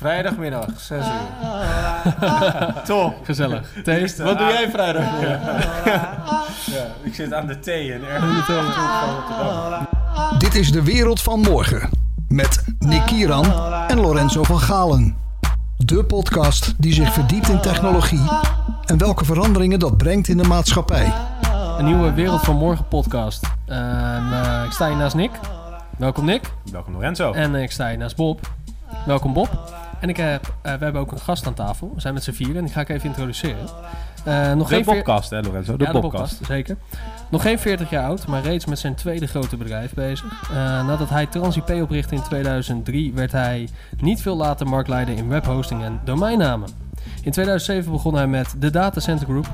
Vrijdagmiddag, 6 uur. Top. Gezellig. Thees, wat doe jij vrijdagmiddag? ja, ik zit aan de thee en ergens van Rotterdam. Dit is de wereld van morgen. Met Nick Kieran en Lorenzo van Galen. De podcast die zich verdiept in technologie en welke veranderingen dat brengt in de maatschappij. Een nieuwe Wereld van Morgen podcast. Ehm, eh, ik sta hier naast Nick. Welkom Nick. Welkom Lorenzo. En ik sta hier naast Bob. Welkom Bob. En ik heb, eh, we hebben ook een gast aan tafel. We zijn met z'n vieren en die ga ik even introduceren. Eh, nog de geen podcast, hè Lorenzo? De ja, podcast. zeker. Nog geen 40 jaar oud, maar reeds met zijn tweede grote bedrijf bezig. Eh, nadat hij TransIP oprichtte in 2003, werd hij niet veel later marktleider in webhosting en domeinnamen. In 2007 begon hij met de Data Center Group,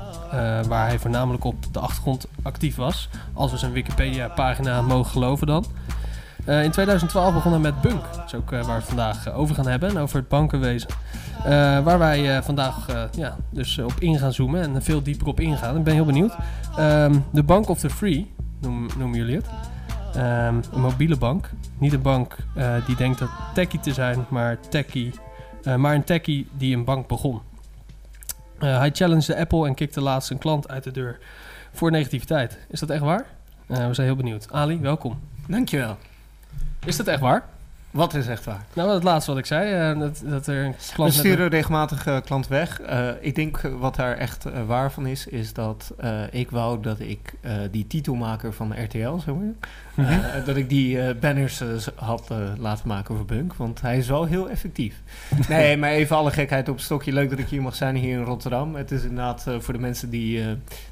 waar hij voornamelijk op de achtergrond actief was. Als we zijn Wikipedia-pagina mogen geloven dan. Eh, in 2012 begon hij met Bunk. Dat is ook eh, waar we het vandaag eh, over gaan hebben. En over het bankenwezen. Waar wij vandaag ja, dus op in gaan zoomen en veel dieper op ingaan. Ik ben heel benieuwd. Ehm, de Bank of the Free noem- noemen jullie het. Ehm, een mobiele bank. Niet een bank die denkt dat techie te zijn, maar techie. maar een techie die een bank begon. Hij challengede Apple en kikte laatst een klant uit de deur voor negativiteit. Is dat echt waar? We zijn heel benieuwd. Ali, welkom. Dankjewel. Is dat echt waar? Wat is echt waar? Nou, het laatste wat ik zei, eh, dat, dat er een We met sturen regelmatig eh, klant weg. Eh, ik denk wat daar echt waar van is, is dat ik wou dat ik die titelmaker van RTL, zeg Mhm. eh, dat ik die eh, banners eh, had eh, laten maken voor Bunk, want hij is wel heel effectief. Nee, maar even alle gekheid op stokje. Leuk dat ik hier mag zijn hier in Rotterdam. Het is inderdaad eh, voor de mensen die eh,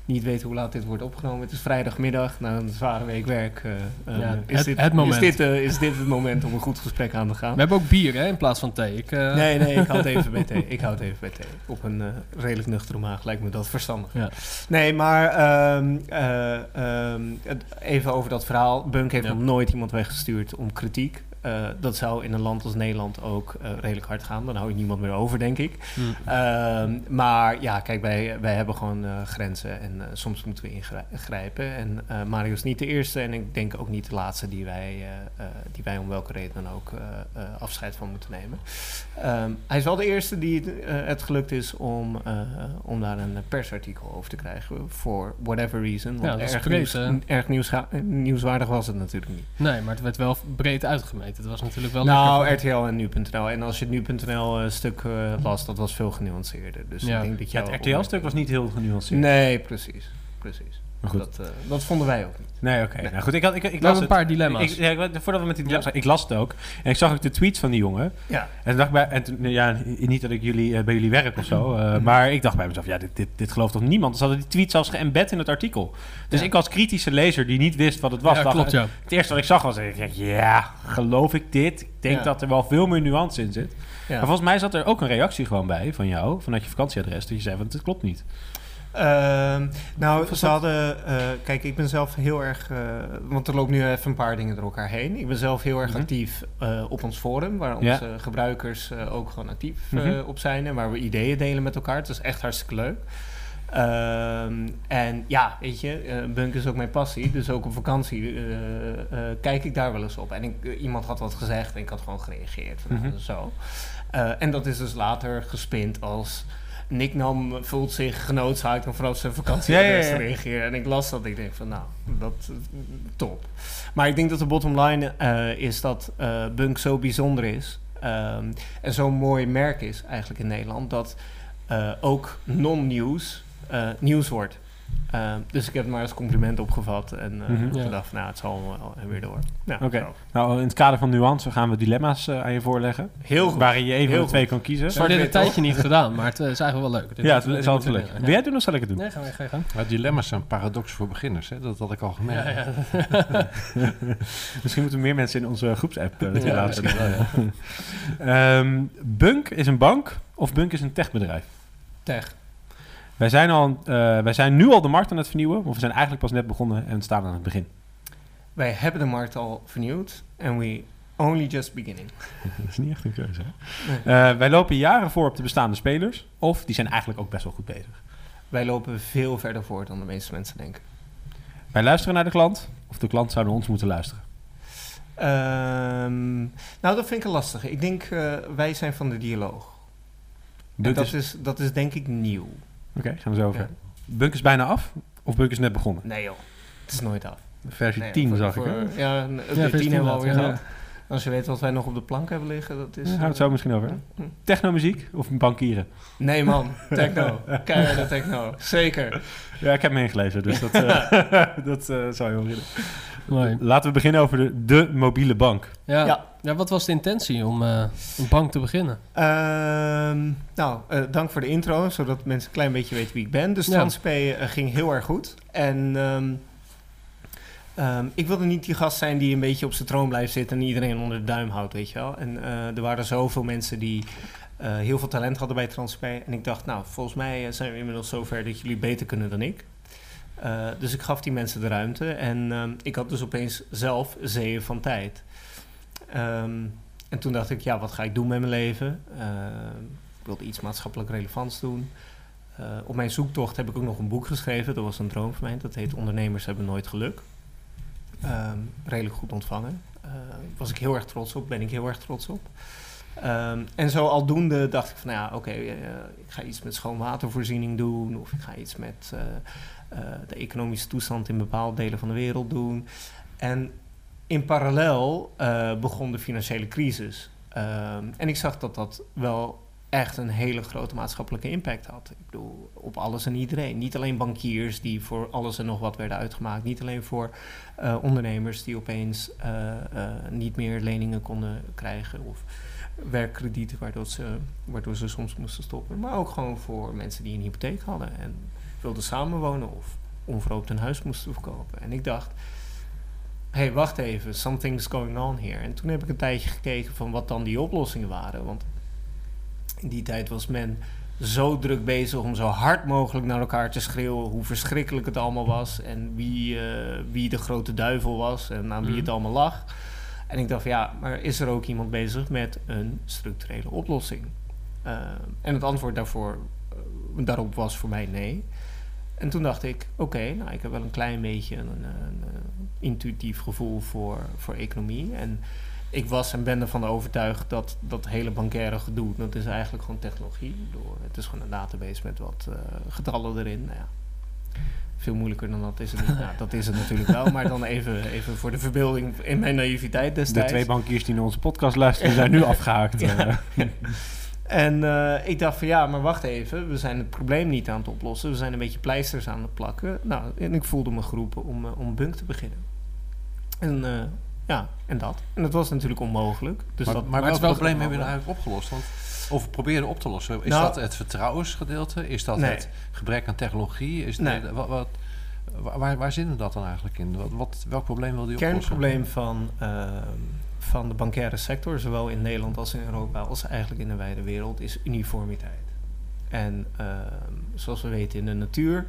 niet weten hoe laat dit wordt opgenomen. Het is vrijdagmiddag, na een zware week werk. eh, eh, Ja, is, het- dit, het moment. Is dit, eh, is dit het moment om een goed gesprek aan te gaan? We hebben ook bier hè, in plaats van thee. Ik, eh, Nee, nee, ik houd even bij thee. Ik houd even bij thee. Op een eh, redelijk nuchtere maag lijkt me dat verstandig. Ja. Nee, maar ehm, eh, ehm, even over dat verhaal. Bunk heeft Ja. nog nooit iemand weggestuurd om kritiek. Eh, dat zou in een land als Nederland ook eh, redelijk hard gaan. Dan hou je niemand meer over, denk ik. Hm. Ehm, maar ja, kijk, wij, wij hebben gewoon eh, grenzen en soms moeten we ingrijpen. En Mario is niet de eerste en ik denk ook niet de laatste die wij, die wij om welke reden dan ook afscheid van moeten nemen. Ehm, hij is wel de eerste die het, het gelukt is om, om daar een persartikel over te krijgen. For whatever reason. Want Ja, dat is erg, breed, nieuws, erg nieuwsga- nieuwswaardig was het natuurlijk niet. Nee, maar het werd wel breed uitgemeten. Het was natuurlijk wel Nou. RTL en nu.nl. En als je het nu.nl eh, stuk eh, las, dat was veel genuanceerder. Dus Ja. ik denk dat het RTL-stuk was niet heel genuanceerd. Nee, precies. precies. Maar goed. Dat, eh, dat vonden wij ook niet. Nee, oké. Nou goed, ik, had, ik, ik las een het. paar dilemma's. Ik, ja, voordat we met die dilemma's ik las het ook. En ik zag ook de tweets van die jongen. Ja. En toen dacht ik bij, en toen, ja, niet dat ik jullie, eh, bij jullie werk of zo, eh, maar ik dacht bij mezelf, ja, dit, dit, dit gelooft toch niemand? Ze hadden die tweet zelfs geëmbed in het artikel. Dus Ja. ik als kritische lezer die niet wist wat het was, ja, dacht, klopt, ja. het eerste wat ik zag was, ik dacht, ja, geloof ik dit? Ik denk Ja. dat er wel veel meer nuance in zit. Ja. Maar volgens mij zat er ook een reactie gewoon bij van jou, vanuit je vakantieadres, dat je zei, want het klopt niet. Ehm, nou, ze hadden... eh, kijk, ik ben zelf heel erg... eh, want er loopt nu even een paar dingen door elkaar heen. Ik ben zelf heel erg Mhm. actief eh, op ons forum... waar Ja. onze gebruikers ook gewoon actief Mhm. op zijn... en waar we ideeën delen met elkaar. Het is echt hartstikke leuk. Ehm, en ja, weet je, eh, Bunk is ook mijn passie. Dus ook op vakantie kijk ik daar wel eens op. En ik, iemand had wat gezegd en ik had gewoon gereageerd. Mhm. zo. En dat is dus later gespind als... Nick nam, voelt zich genoodzaakt om vanaf zijn vakantie Ja, ja, ja. te reageren. En ik las dat ik denk van, nou, dat eh, top. Maar ik denk dat de bottom line eh, is dat eh, Bunk zo bijzonder is... ehm, en zo'n mooi merk is eigenlijk in Nederland... dat ook non-nieuws nieuws wordt. Ehm, dus ik heb het maar als compliment opgevat en eh Mhm. Ja. gedacht van, nou, het zal wel weer door. Ja, Oké. Nou, in het kader van nuance gaan we dilemma's eh, aan je voorleggen. Heel goed. Waarin je even Heel van de twee kan kiezen. We hebben dit een tijdje niet gedaan, maar het eh, is eigenlijk wel leuk. Dit- Ja, het is altijd leuk. Wil jij het doen of zal ik het doen? Nee, gaan we ga je gang. Maar dilemma's zijn paradox voor beginners, hè? dat had ik al gemerkt. Ja, ja. Misschien moeten meer mensen in onze groepsapp uh, Ja, laten zien. ja, ja. Ehm, Bunk is een bank of Bunk is een techbedrijf? Tech. Wij zijn, al, eh, wij zijn nu al de markt aan het vernieuwen, of we zijn eigenlijk pas net begonnen en staan aan het begin. Wij hebben de markt al vernieuwd en we only just beginning. Dat is niet echt een keuze. Hè? Eh, wij lopen jaren voor op de bestaande spelers, of die zijn eigenlijk ook best wel goed bezig. Wij lopen veel verder voor dan de meeste mensen denken. Wij luisteren naar de klant, of de klant zou naar ons moeten luisteren. Ehm, nou, dat vind ik een lastige. Ik denk, eh, wij zijn van de dialoog. Dat, is, dat is denk ik nieuw. Oké, gaan we zo over. Ja. Bunk is bijna af? Of Bunk is net begonnen? Nee joh, het is nooit af. Versie Nee, 10 voor- zag voor- ik. hè? Ja, update versie 10 hebben we alweer gehad. Als je weet wat wij nog op de plank hebben liggen, dat is... Daar gaan we het zo misschien over. eh. Technomuziek of bankieren? Nee man, techno. Keiharde techno. Zeker. Ja, ik heb hem ingelezen, dus dat, eh, dat eh, zou je wel willen. Mooi. Laten we beginnen over de, de mobiele bank. Ja. Ja. Ja. wat was de intentie om eh, een bank te beginnen? Ehm, nou, eh, dank voor de intro, zodat mensen een klein beetje weten wie ik ben. Dus Ja. TransP eh, ging heel erg goed. En ehm, ehm, ik wilde niet die gast zijn die een beetje op zijn troon blijft zitten en iedereen onder de duim houdt, weet je wel. En eh, er waren zoveel mensen die eh, heel veel talent hadden bij TransP. En ik dacht, nou, volgens mij eh, zijn we inmiddels zover dat jullie beter kunnen dan ik. Dus ik gaf die mensen de ruimte en ehm, ik had dus opeens zelf zeeën van tijd. Ehm, en toen dacht ik, ja, wat ga ik doen met mijn leven? Ik wilde iets maatschappelijk relevants doen. Op mijn zoektocht heb ik ook nog een boek geschreven. Dat was een droom van mij. Dat heet Ondernemers hebben nooit geluk. Ehm, redelijk goed ontvangen. Eh was ik heel erg trots op. Ben ik heel erg trots op. Ehm, en zo aldoende dacht ik van, nou ja, oké, eh, ik ga iets met schoonwatervoorziening doen. Of ik ga iets met eh, de economische toestand in bepaalde delen van de wereld doen. En in parallel begon de financiële crisis. Ehm, en ik zag dat dat wel echt een hele grote maatschappelijke impact had. Ik bedoel, op alles en iedereen. Niet alleen bankiers die voor alles en nog wat werden uitgemaakt. Niet alleen voor eh, ondernemers die opeens eh, eh, niet meer leningen konden krijgen of werkkredieten waardoor ze, waardoor ze soms moesten stoppen. Maar ook gewoon voor mensen die een hypotheek hadden en wilden samenwonen of onverhoopt een huis moesten verkopen. En ik dacht, hé, hey, wacht even, something's going on here. En toen heb ik een tijdje gekeken van wat dan die oplossingen waren. Want in die tijd was men zo druk bezig om zo hard mogelijk naar elkaar te schreeuwen hoe verschrikkelijk het allemaal was en wie, eh, wie de grote duivel was en aan wie het Mhm. allemaal lag. En ik dacht van ja, maar is er ook iemand bezig met een structurele oplossing? Uh, en het antwoord daarvoor, uh, daarop was voor mij nee. En toen dacht ik, oké, okay, nou ik heb wel een klein beetje een, een, een intuïtief gevoel voor, voor economie. En ik was en ben ervan overtuigd dat dat hele bankaire gedoe, dat is eigenlijk gewoon technologie. Door, het is gewoon een database met wat uh, getallen erin. Nou ja, veel moeilijker dan dat is het niet. nou, dat is het natuurlijk wel, maar dan even, even voor de verbeelding in mijn naïviteit destijds. De twee bankiers die naar onze podcast luisteren zijn nu afgehaakt. Ja. En uh, ik dacht van ja, maar wacht even, we zijn het probleem niet aan het oplossen. We zijn een beetje pleisters aan het plakken. Nou, en ik voelde me geroepen om, uh, om Bunk te beginnen. En uh, ja, en dat. En dat was natuurlijk onmogelijk. Dus maar dat, maar welk probleem hebben we nou eigenlijk opgelost? Want, of probeerde op te lossen? Is Nou, dat het vertrouwensgedeelte? Is dat nee. het gebrek aan technologie? Is Nee. de, wat, wat, waar, waar zit dat dan eigenlijk in? Wat, wat, welk probleem wil die oplossen? kernprobleem van, uh, van de bankaire sector, zowel in Nederland als in Europa, als eigenlijk in de wijde wereld, is uniformiteit. En uh, zoals we weten in de natuur,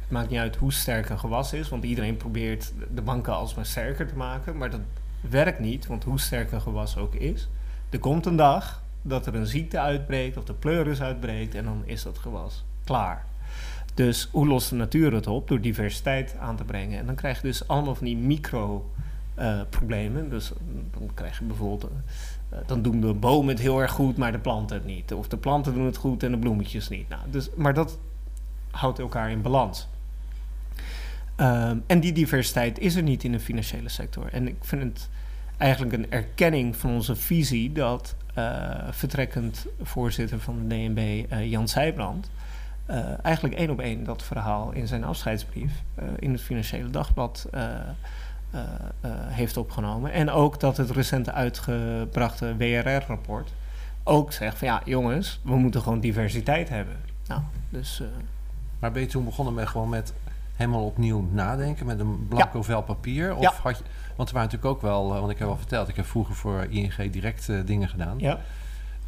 het maakt niet uit hoe sterk een gewas is, want iedereen probeert de banken alsmaar sterker te maken, maar dat werkt niet, want hoe sterk een gewas ook is, er komt een dag dat er een ziekte uitbreekt of de pleuris uitbreekt en dan is dat gewas klaar. Dus hoe lost de natuur het op? Door diversiteit aan te brengen. En dan krijg je dus allemaal van die micro uh, problemen. Dus dan krijg je bijvoorbeeld... Uh, dan doen de bomen het heel erg goed, maar de planten het niet. Of de planten doen het goed en de bloemetjes niet. Nou, dus, maar dat houdt elkaar in balans. Um, en die diversiteit is er niet in de financiële sector. En ik vind het eigenlijk een erkenning van onze visie... dat uh, vertrekkend voorzitter van de DNB, Jan Zijbrand... Uh, eigenlijk één op één dat verhaal in zijn afscheidsbrief in het Financiële Dagblad heeft opgenomen. En ook dat het recent uitgebrachte WRR-rapport ook zegt van ja, jongens, we moeten gewoon diversiteit hebben. Nou, dus. maar ben je toen begonnen met gewoon met helemaal opnieuw nadenken met een blanco ja. vel papier? Of ja. had je, want er waren natuurlijk ook wel, want ik heb al verteld, ik heb vroeger voor ING direct dingen gedaan. Ja.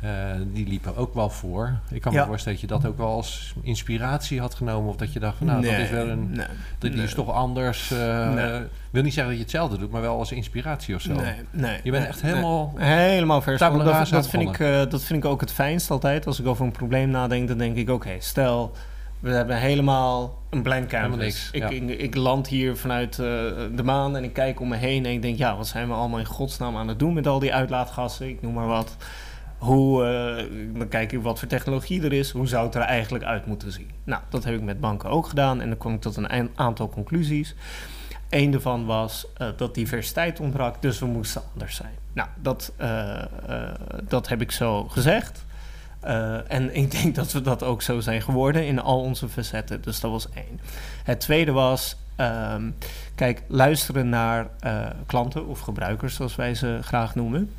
Uh, die liepen ook wel voor. Ik kan Ja. me voorstellen dat je dat ook wel als inspiratie had genomen. Of dat je dacht van nou, dat is wel een. nee, dat die is toch anders. uh, wil niet zeggen dat je hetzelfde doet, maar wel als inspiratie of zo. Nee, nee. Je bent nee, echt helemaal. nee. helemaal vers. Dat, dat, vind ik, uh, dat vind ik ook het fijnst altijd. Als ik over een probleem nadenk, dan denk ik: oké, stel We hebben helemaal een blank canvas. Niks, ik, ja. ik, ik land hier vanuit eh, de maan en ik kijk om me heen en ik denk, ja, wat zijn we allemaal in godsnaam aan het doen met al die uitlaatgassen? Ik noem maar wat. Hoe, eh, dan kijk ik wat voor technologie er is. Hoe zou het er eigenlijk uit moeten zien? Nou, dat heb ik met banken ook gedaan en dan kwam ik tot een aantal conclusies. Eén daarvan was eh, dat diversiteit ontbrak, dus we moesten anders zijn. Nou, dat, dat heb ik zo gezegd. Eh, en ik denk dat we dat ook zo zijn geworden in al onze facetten. Dus dat was één. Het tweede was, ehm, kijk, luisteren naar eh, klanten of gebruikers, zoals wij ze graag noemen,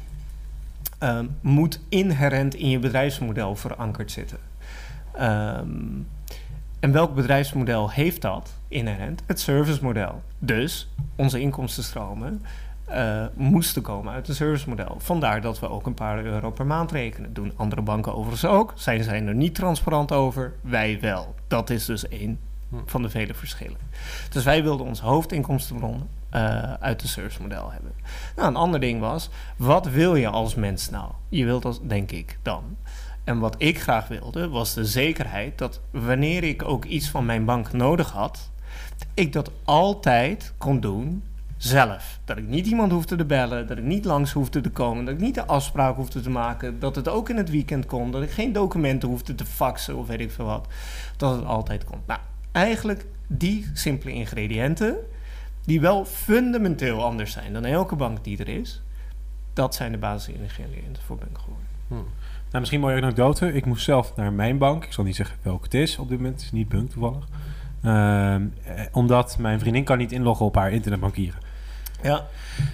ehm, moet inherent in je bedrijfsmodel verankerd zitten. Ehm, en welk bedrijfsmodel heeft dat inherent? Het servicemodel. Dus onze inkomstenstromen eh, moesten komen uit een servicemodel. Vandaar dat we ook een paar euro per maand rekenen. Doen andere banken overigens ook. Zij zijn er niet transparant over. Wij wel. Dat is dus één Hm. van de vele verschillen. Dus wij wilden onze hoofdinkomstenbron eh, uit het servicemodel hebben. Nou, een ander ding was, wat wil je als mens nou? Je wilt als, denk ik, dan. En wat ik graag wilde, was de zekerheid dat wanneer ik ook iets van mijn bank nodig had, ik dat altijd kon doen zelf. Dat ik niet iemand hoefde te bellen, dat ik niet langs hoefde te komen, dat ik niet de afspraak hoefde te maken, dat het ook in het weekend kon, dat ik geen documenten hoefde te faxen of weet ik veel wat. Dat het altijd kon. Nou, eigenlijk die simpele ingrediënten, die wel fundamenteel anders zijn dan elke bank die er is, dat zijn de basisingrediënten voor bank geworden. Nou, misschien een mooie anekdote. Ik moest zelf naar mijn bank. Ik zal niet zeggen welke het is op dit moment. Het is niet Bunk toevallig. Ehm, eh, omdat mijn vriendin kan niet inloggen op haar internetbankieren. Ja,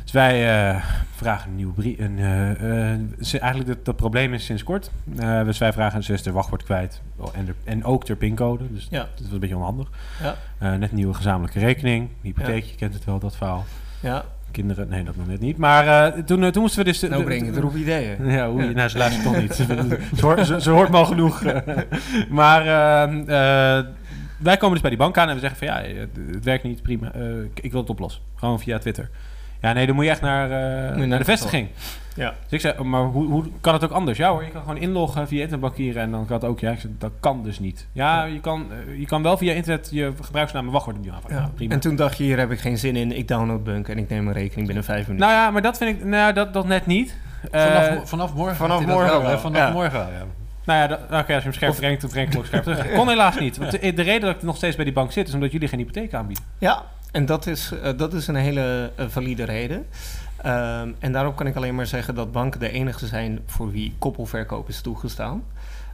Dus wij eh, vragen een nieuwe brief. Een, eh, eh, eigenlijk het, dat probleem is sinds kort. Eh, dus wij vragen is de wachtwoord kwijt. Oh, en, de, en ook de pincode. Dus Ja. dat is een beetje onhandig. Ja. Eh, net een nieuwe gezamenlijke rekening. Hypotheek, je kent het wel, dat verhaal. ja. Kinderen, nee, dat nog net niet. Maar eh, toen, toen moesten we dus... de- Nou breng je er ideeën. Ja, hoe, nou, ze luistert toch niet. ze, hoort, ze, ze hoort me al genoeg. maar wij komen dus bij die bank aan en we zeggen van ja, het werkt niet, prima. Eh, ik- ik wil het oplossen. Gewoon via Twitter. Ja, nee, dan moet je echt naar, eh, naar naar de de vestiging. Ja. Dus ik zei, maar hoe, hoe kan het ook anders? Ja hoor, je kan gewoon inloggen via internetbankieren en dan kan het ook. Ja, ik zei, dat kan dus niet. Ja, Je, kan, eh, je kan wel via internet je gebruikersnaam en wachtwoord opnieuw aanvragen. Ja. Prima. En toen dacht je, hier heb ik geen zin in. Ik download Bunk en ik neem een rekening binnen vijf minuten. nou ja, maar dat vind ik, nou, dat, dat net niet. Eh, Vanaf, vanaf morgen. vanaf morgen wel, Vanaf ja. morgen wel, ja. Nou ja, dat- oké, als je hem scherp brengt, dan breng ik hem ook scherp terug. Kon helaas niet. Want de, de reden dat ik nog steeds bij die bank zit, is omdat jullie geen hypotheek aanbieden. Ja, en dat is, eh, dat is een hele eh, valide reden. Ehm, en daarop kan ik alleen maar zeggen dat banken de enige zijn voor wie koppelverkoop is toegestaan.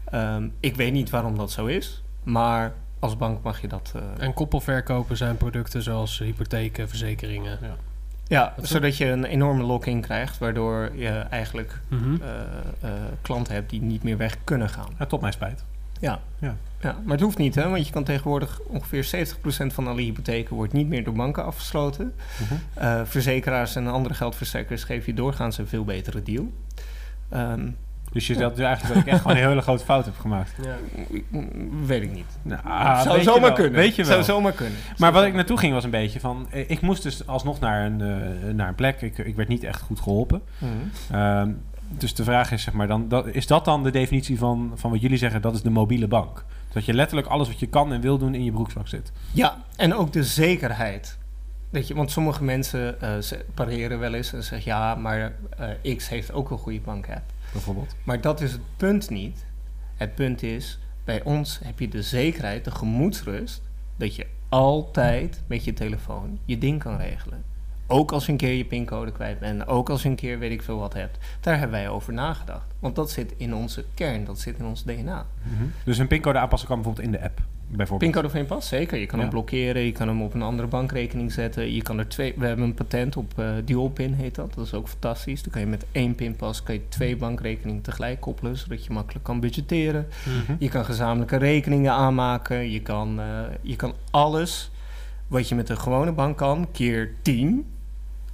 Ehm, ik weet niet waarom dat zo is, maar als bank mag je dat. eh, En koppelverkopen zijn producten zoals hypotheken, verzekeringen. ja, dat is zodat je een enorme lock-in krijgt, waardoor je eigenlijk eh, klanten hebt die niet meer weg kunnen gaan. Ja, tot mijn spijt. Ja. Ja. ja, maar het hoeft niet, hè? want je kan tegenwoordig ongeveer 70% van alle hypotheken wordt niet meer door banken afgesloten. Mhm. Eh, verzekeraars en andere geldverstrekkers geven je doorgaans een veel betere deal. Ehm, Dus je zegt dus eigenlijk dat ik echt gewoon een hele grote fout heb gemaakt. Ja. weet ik niet. Nou, zou zomaar wel, kunnen. Weet je wel. Zou zomaar kunnen. Maar wat ik naartoe ging was een beetje van... eh, Ik moest dus alsnog naar een, eh, naar een plek. Ik, ik werd niet echt goed geholpen. Mhm. Ehm, dus de vraag is, zeg maar, dan, dat, is dat dan de definitie van, van wat jullie zeggen? Dat is de mobiele bank. Dat je letterlijk alles wat je kan en wil doen in je broekzak zit. Ja, en ook de zekerheid. Weet je, want sommige mensen eh, pareren wel eens en zeggen ja, maar eh, X heeft ook een goede bankapp. Bijvoorbeeld. Maar dat is het punt niet. Het punt is, bij ons heb je de zekerheid, de gemoedsrust, dat je altijd met je telefoon je ding kan regelen. Ook als je een keer je pincode kwijt bent, ook als je een keer weet ik veel wat hebt. Daar hebben wij over nagedacht. Want dat zit in onze kern, dat zit in ons DNA. Dus een pincode aanpassen kan bijvoorbeeld in de app. Bijvoorbeeld. Pincode of pas, zeker. Je kan Ja. hem blokkeren, je kan hem op een andere bankrekening zetten. Je kan er twee, we hebben een patent op eh dual pin heet dat. Dat is ook fantastisch. Dan kan je met één pinpas kan je twee bankrekeningen tegelijk koppelen, zodat je makkelijk kan budgetteren. Mhm. Je kan gezamenlijke rekeningen aanmaken. Je kan, eh, je kan alles wat je met een gewone bank kan, keer 10,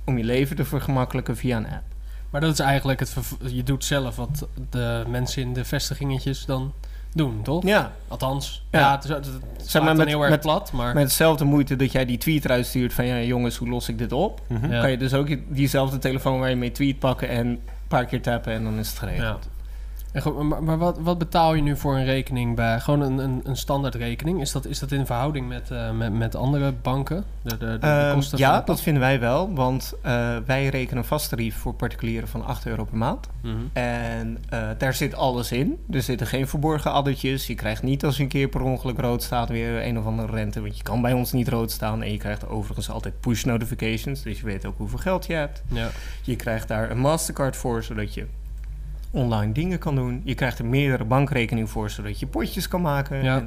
om je leven te vergemakkelijken via een app. Maar dat is eigenlijk het... Je doet zelf wat de mensen in de vestigingetjes dan doen, toch? Ja, Althans, Ja. ja, het, is- het, het slaat maar met- heel erg met- plat, maar... met dezelfde moeite dat jij die tweet eruit stuurt van ja jongens, hoe los ik dit op? Ja. Kan je dus ook diezelfde telefoon waar je mee tweet pakken en een paar keer tappen en dan is het geregeld. Ja. En goed, maar maar wat, wat betaal je nu voor een rekening bij gewoon een, een, een standaard rekening? Is dat, is dat in verhouding met, eh, met, met andere banken? De, de, de, de Ehm, kosten ja, dat vinden wij wel, want eh, wij rekenen een vast tarief voor particulieren van 8 euro per maand. Mhm. En eh, daar zit alles in. Er zitten geen verborgen addertjes. Je krijgt niet als je een keer per ongeluk rood staat weer een of andere rente. Want je kan bij ons niet rood staan. En je krijgt overigens altijd push notifications. Dus je weet ook hoeveel geld je hebt. Ja. Je krijgt daar een Mastercard voor, zodat je online dingen kan doen. Je krijgt er meerdere bankrekeningen voor, zodat je potjes kan maken. Ja.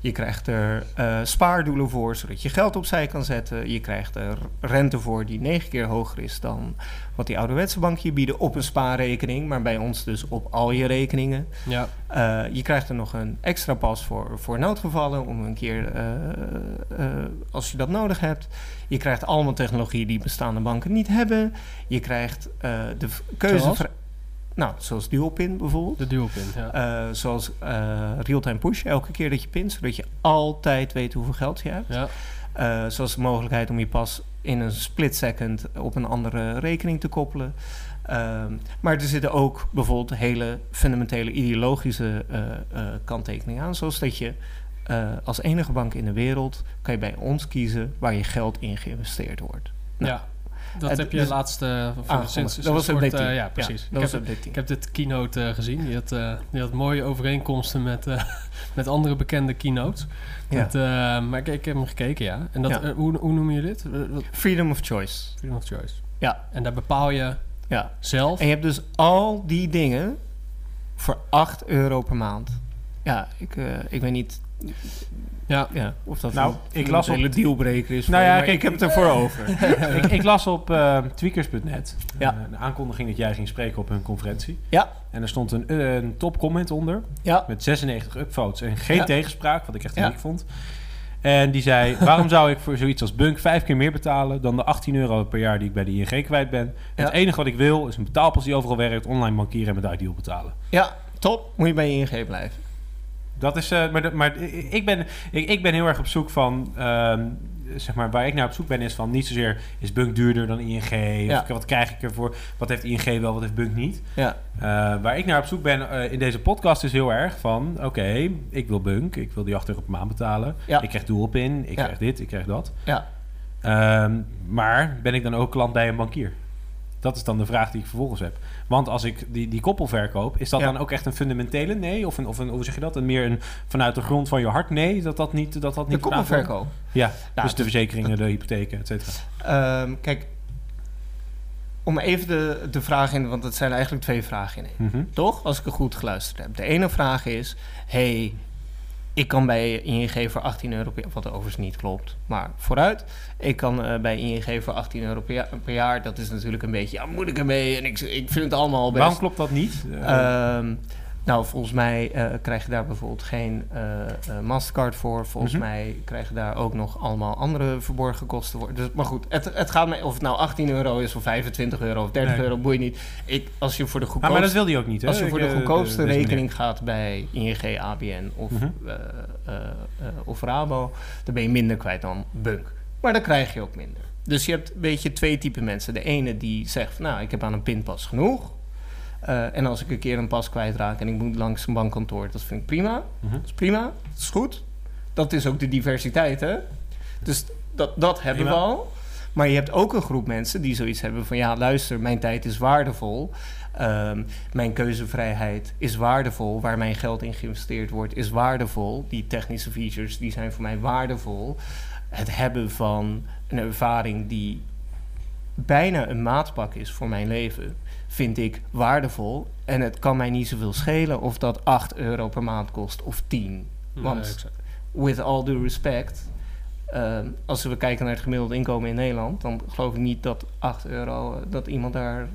Je krijgt er eh, spaardoelen voor, zodat je geld opzij kan zetten. Je krijgt er rente voor die negen keer hoger is dan wat die ouderwetse banken je bieden op een spaarrekening. Maar bij ons dus op al je rekeningen. ja. Eh, je krijgt er nog een extra pas voor, voor noodgevallen, om een keer eh, als je dat nodig hebt. Je krijgt allemaal technologieën die bestaande banken niet hebben. Je krijgt de keuze. Nou, zoals dual-pin bijvoorbeeld. De dualpin, ja. Eh, zoals eh, real-time push, elke keer dat je pint, zodat je altijd weet hoeveel geld je hebt. ja. Eh, zoals de mogelijkheid om je pas in een split second op een andere rekening te koppelen. Ehm, maar er zitten ook bijvoorbeeld hele fundamentele ideologische kanttekeningen aan. Zoals dat je als enige bank in de wereld kan je bij ons kiezen waar je geld in geïnvesteerd wordt. Nou, ja. Dat heb je dus- laatste... Ah, sinds, sinds dat was update eh, 10. ja, precies. dat ik, was heb, update 10. ik heb dit keynote eh, gezien. Die had, eh, die had mooie overeenkomsten met, eh, met andere bekende keynotes. Ja. Met, eh, maar ik, ik heb hem gekeken, ja. En dat, Ja. eh, hoe, hoe noem je dit? Eh, Freedom of choice. Freedom of choice. Ja. En daar bepaal je Ja. zelf... En je hebt dus al die dingen voor 8 euro per maand. Ja, ik, eh, ik weet niet Ja, ja, of dat Nou, een ik las een hele op- dealbreaker is. Nou ja, kijk, ik heb het ervoor over. ik, ik las op eh, tweakers.net Ja. eh, een aankondiging dat jij ging spreken op hun conferentie. Ja. En er stond een, een top comment onder Ja, met 96 upvotes en geen Ja. tegenspraak, wat ik echt Ja. uniek vond. En die zei, waarom zou ik voor zoiets als Bunk vijf keer meer betalen dan de 18 euro per jaar die ik bij de ING kwijt ben? Ja. Het enige wat ik wil is een betaalpas die overal werkt, online bankieren en met Ideal betalen. ja, top. Moet je bij je ING blijven. Dat is, eh, maar, de- maar ik, ben, ik, ik ben heel erg op zoek van, ehm, zeg maar, waar ik naar op zoek ben is van niet zozeer is Bunk duurder dan ING, Ja. of wat krijg ik ervoor, wat heeft ING wel, wat heeft Bunk niet. Ja, Eh, waar ik naar op zoek ben eh, in deze podcast is heel erg van, oké, ik wil Bunk, ik wil die 8 euro per maand betalen, Ja. ik krijg Dualpin, ik Ja. krijg dit, ik krijg dat. ja. Ehm, maar ben ik dan ook klant bij een bankier? Dat is dan de vraag die ik vervolgens heb. Want als ik die, die koppel verkoop, is dat Ja. dan ook echt een fundamentele nee? Of, een, of een, hoe zeg je dat? Een meer een vanuit de grond van je hart nee? Dat dat niet, dat dat De niet koppelverkoop. Ja, Nou, dus de verzekeringen, de hypotheken, et cetera. Ehm, kijk, om even de, de vraag in, want het zijn eigenlijk twee vragen in één. Mhm. Toch? Als ik het goed geluisterd heb. De ene vraag is: hey, ik kan bij ING voor 18 euro per jaar, wat overigens niet klopt, maar vooruit. Ik kan eh, bij ING voor 18 euro per jaar, per jaar. Dat is natuurlijk een beetje, ja, moet ik ermee? En ik, ik vind het allemaal best. Waarom klopt dat niet? Eh, Ehm, nou, volgens mij eh, krijg je daar bijvoorbeeld geen eh, eh, Mastercard voor. Volgens Mhm. mij krijg je daar ook nog allemaal andere verborgen kosten voor. Dus, maar goed, het, het gaat mij of het nou 18 euro is of 25 euro of 30 Nee. euro, boeit niet. Ik, als je voor de ah, maar dat goedkoopste, wil hij ook niet, hè? als je voor de goedkoopste rekening gaat bij ING, ABN of, Mhm. of Rabo, dan ben je minder kwijt dan Bunk. Maar dan krijg je ook minder. Dus je hebt een beetje twee typen mensen. De ene die zegt, nou, ik heb aan een pinpas genoeg. Eh, en als ik een keer een pas kwijtraak en ik moet langs een bankkantoor, dat vind ik prima. Mhm. Dat is prima, dat is goed. Dat is ook de diversiteit, hè? Dus dat, dat hebben Prima. we al. Maar je hebt ook een groep mensen die zoiets hebben van... ja, luister, mijn tijd is waardevol. Ehm, mijn keuzevrijheid is waardevol. Waar mijn geld in geïnvesteerd wordt is waardevol. Die technische features die zijn voor mij waardevol. Het hebben van een ervaring die bijna een maatpak is voor mijn leven... vind ik waardevol. En het kan mij niet zoveel schelen of dat 8 euro per maand kost of 10. Want with all due respect, ehm, als we kijken naar het gemiddelde inkomen in Nederland, dan geloof ik niet dat 8 euro, eh, dat iemand daar.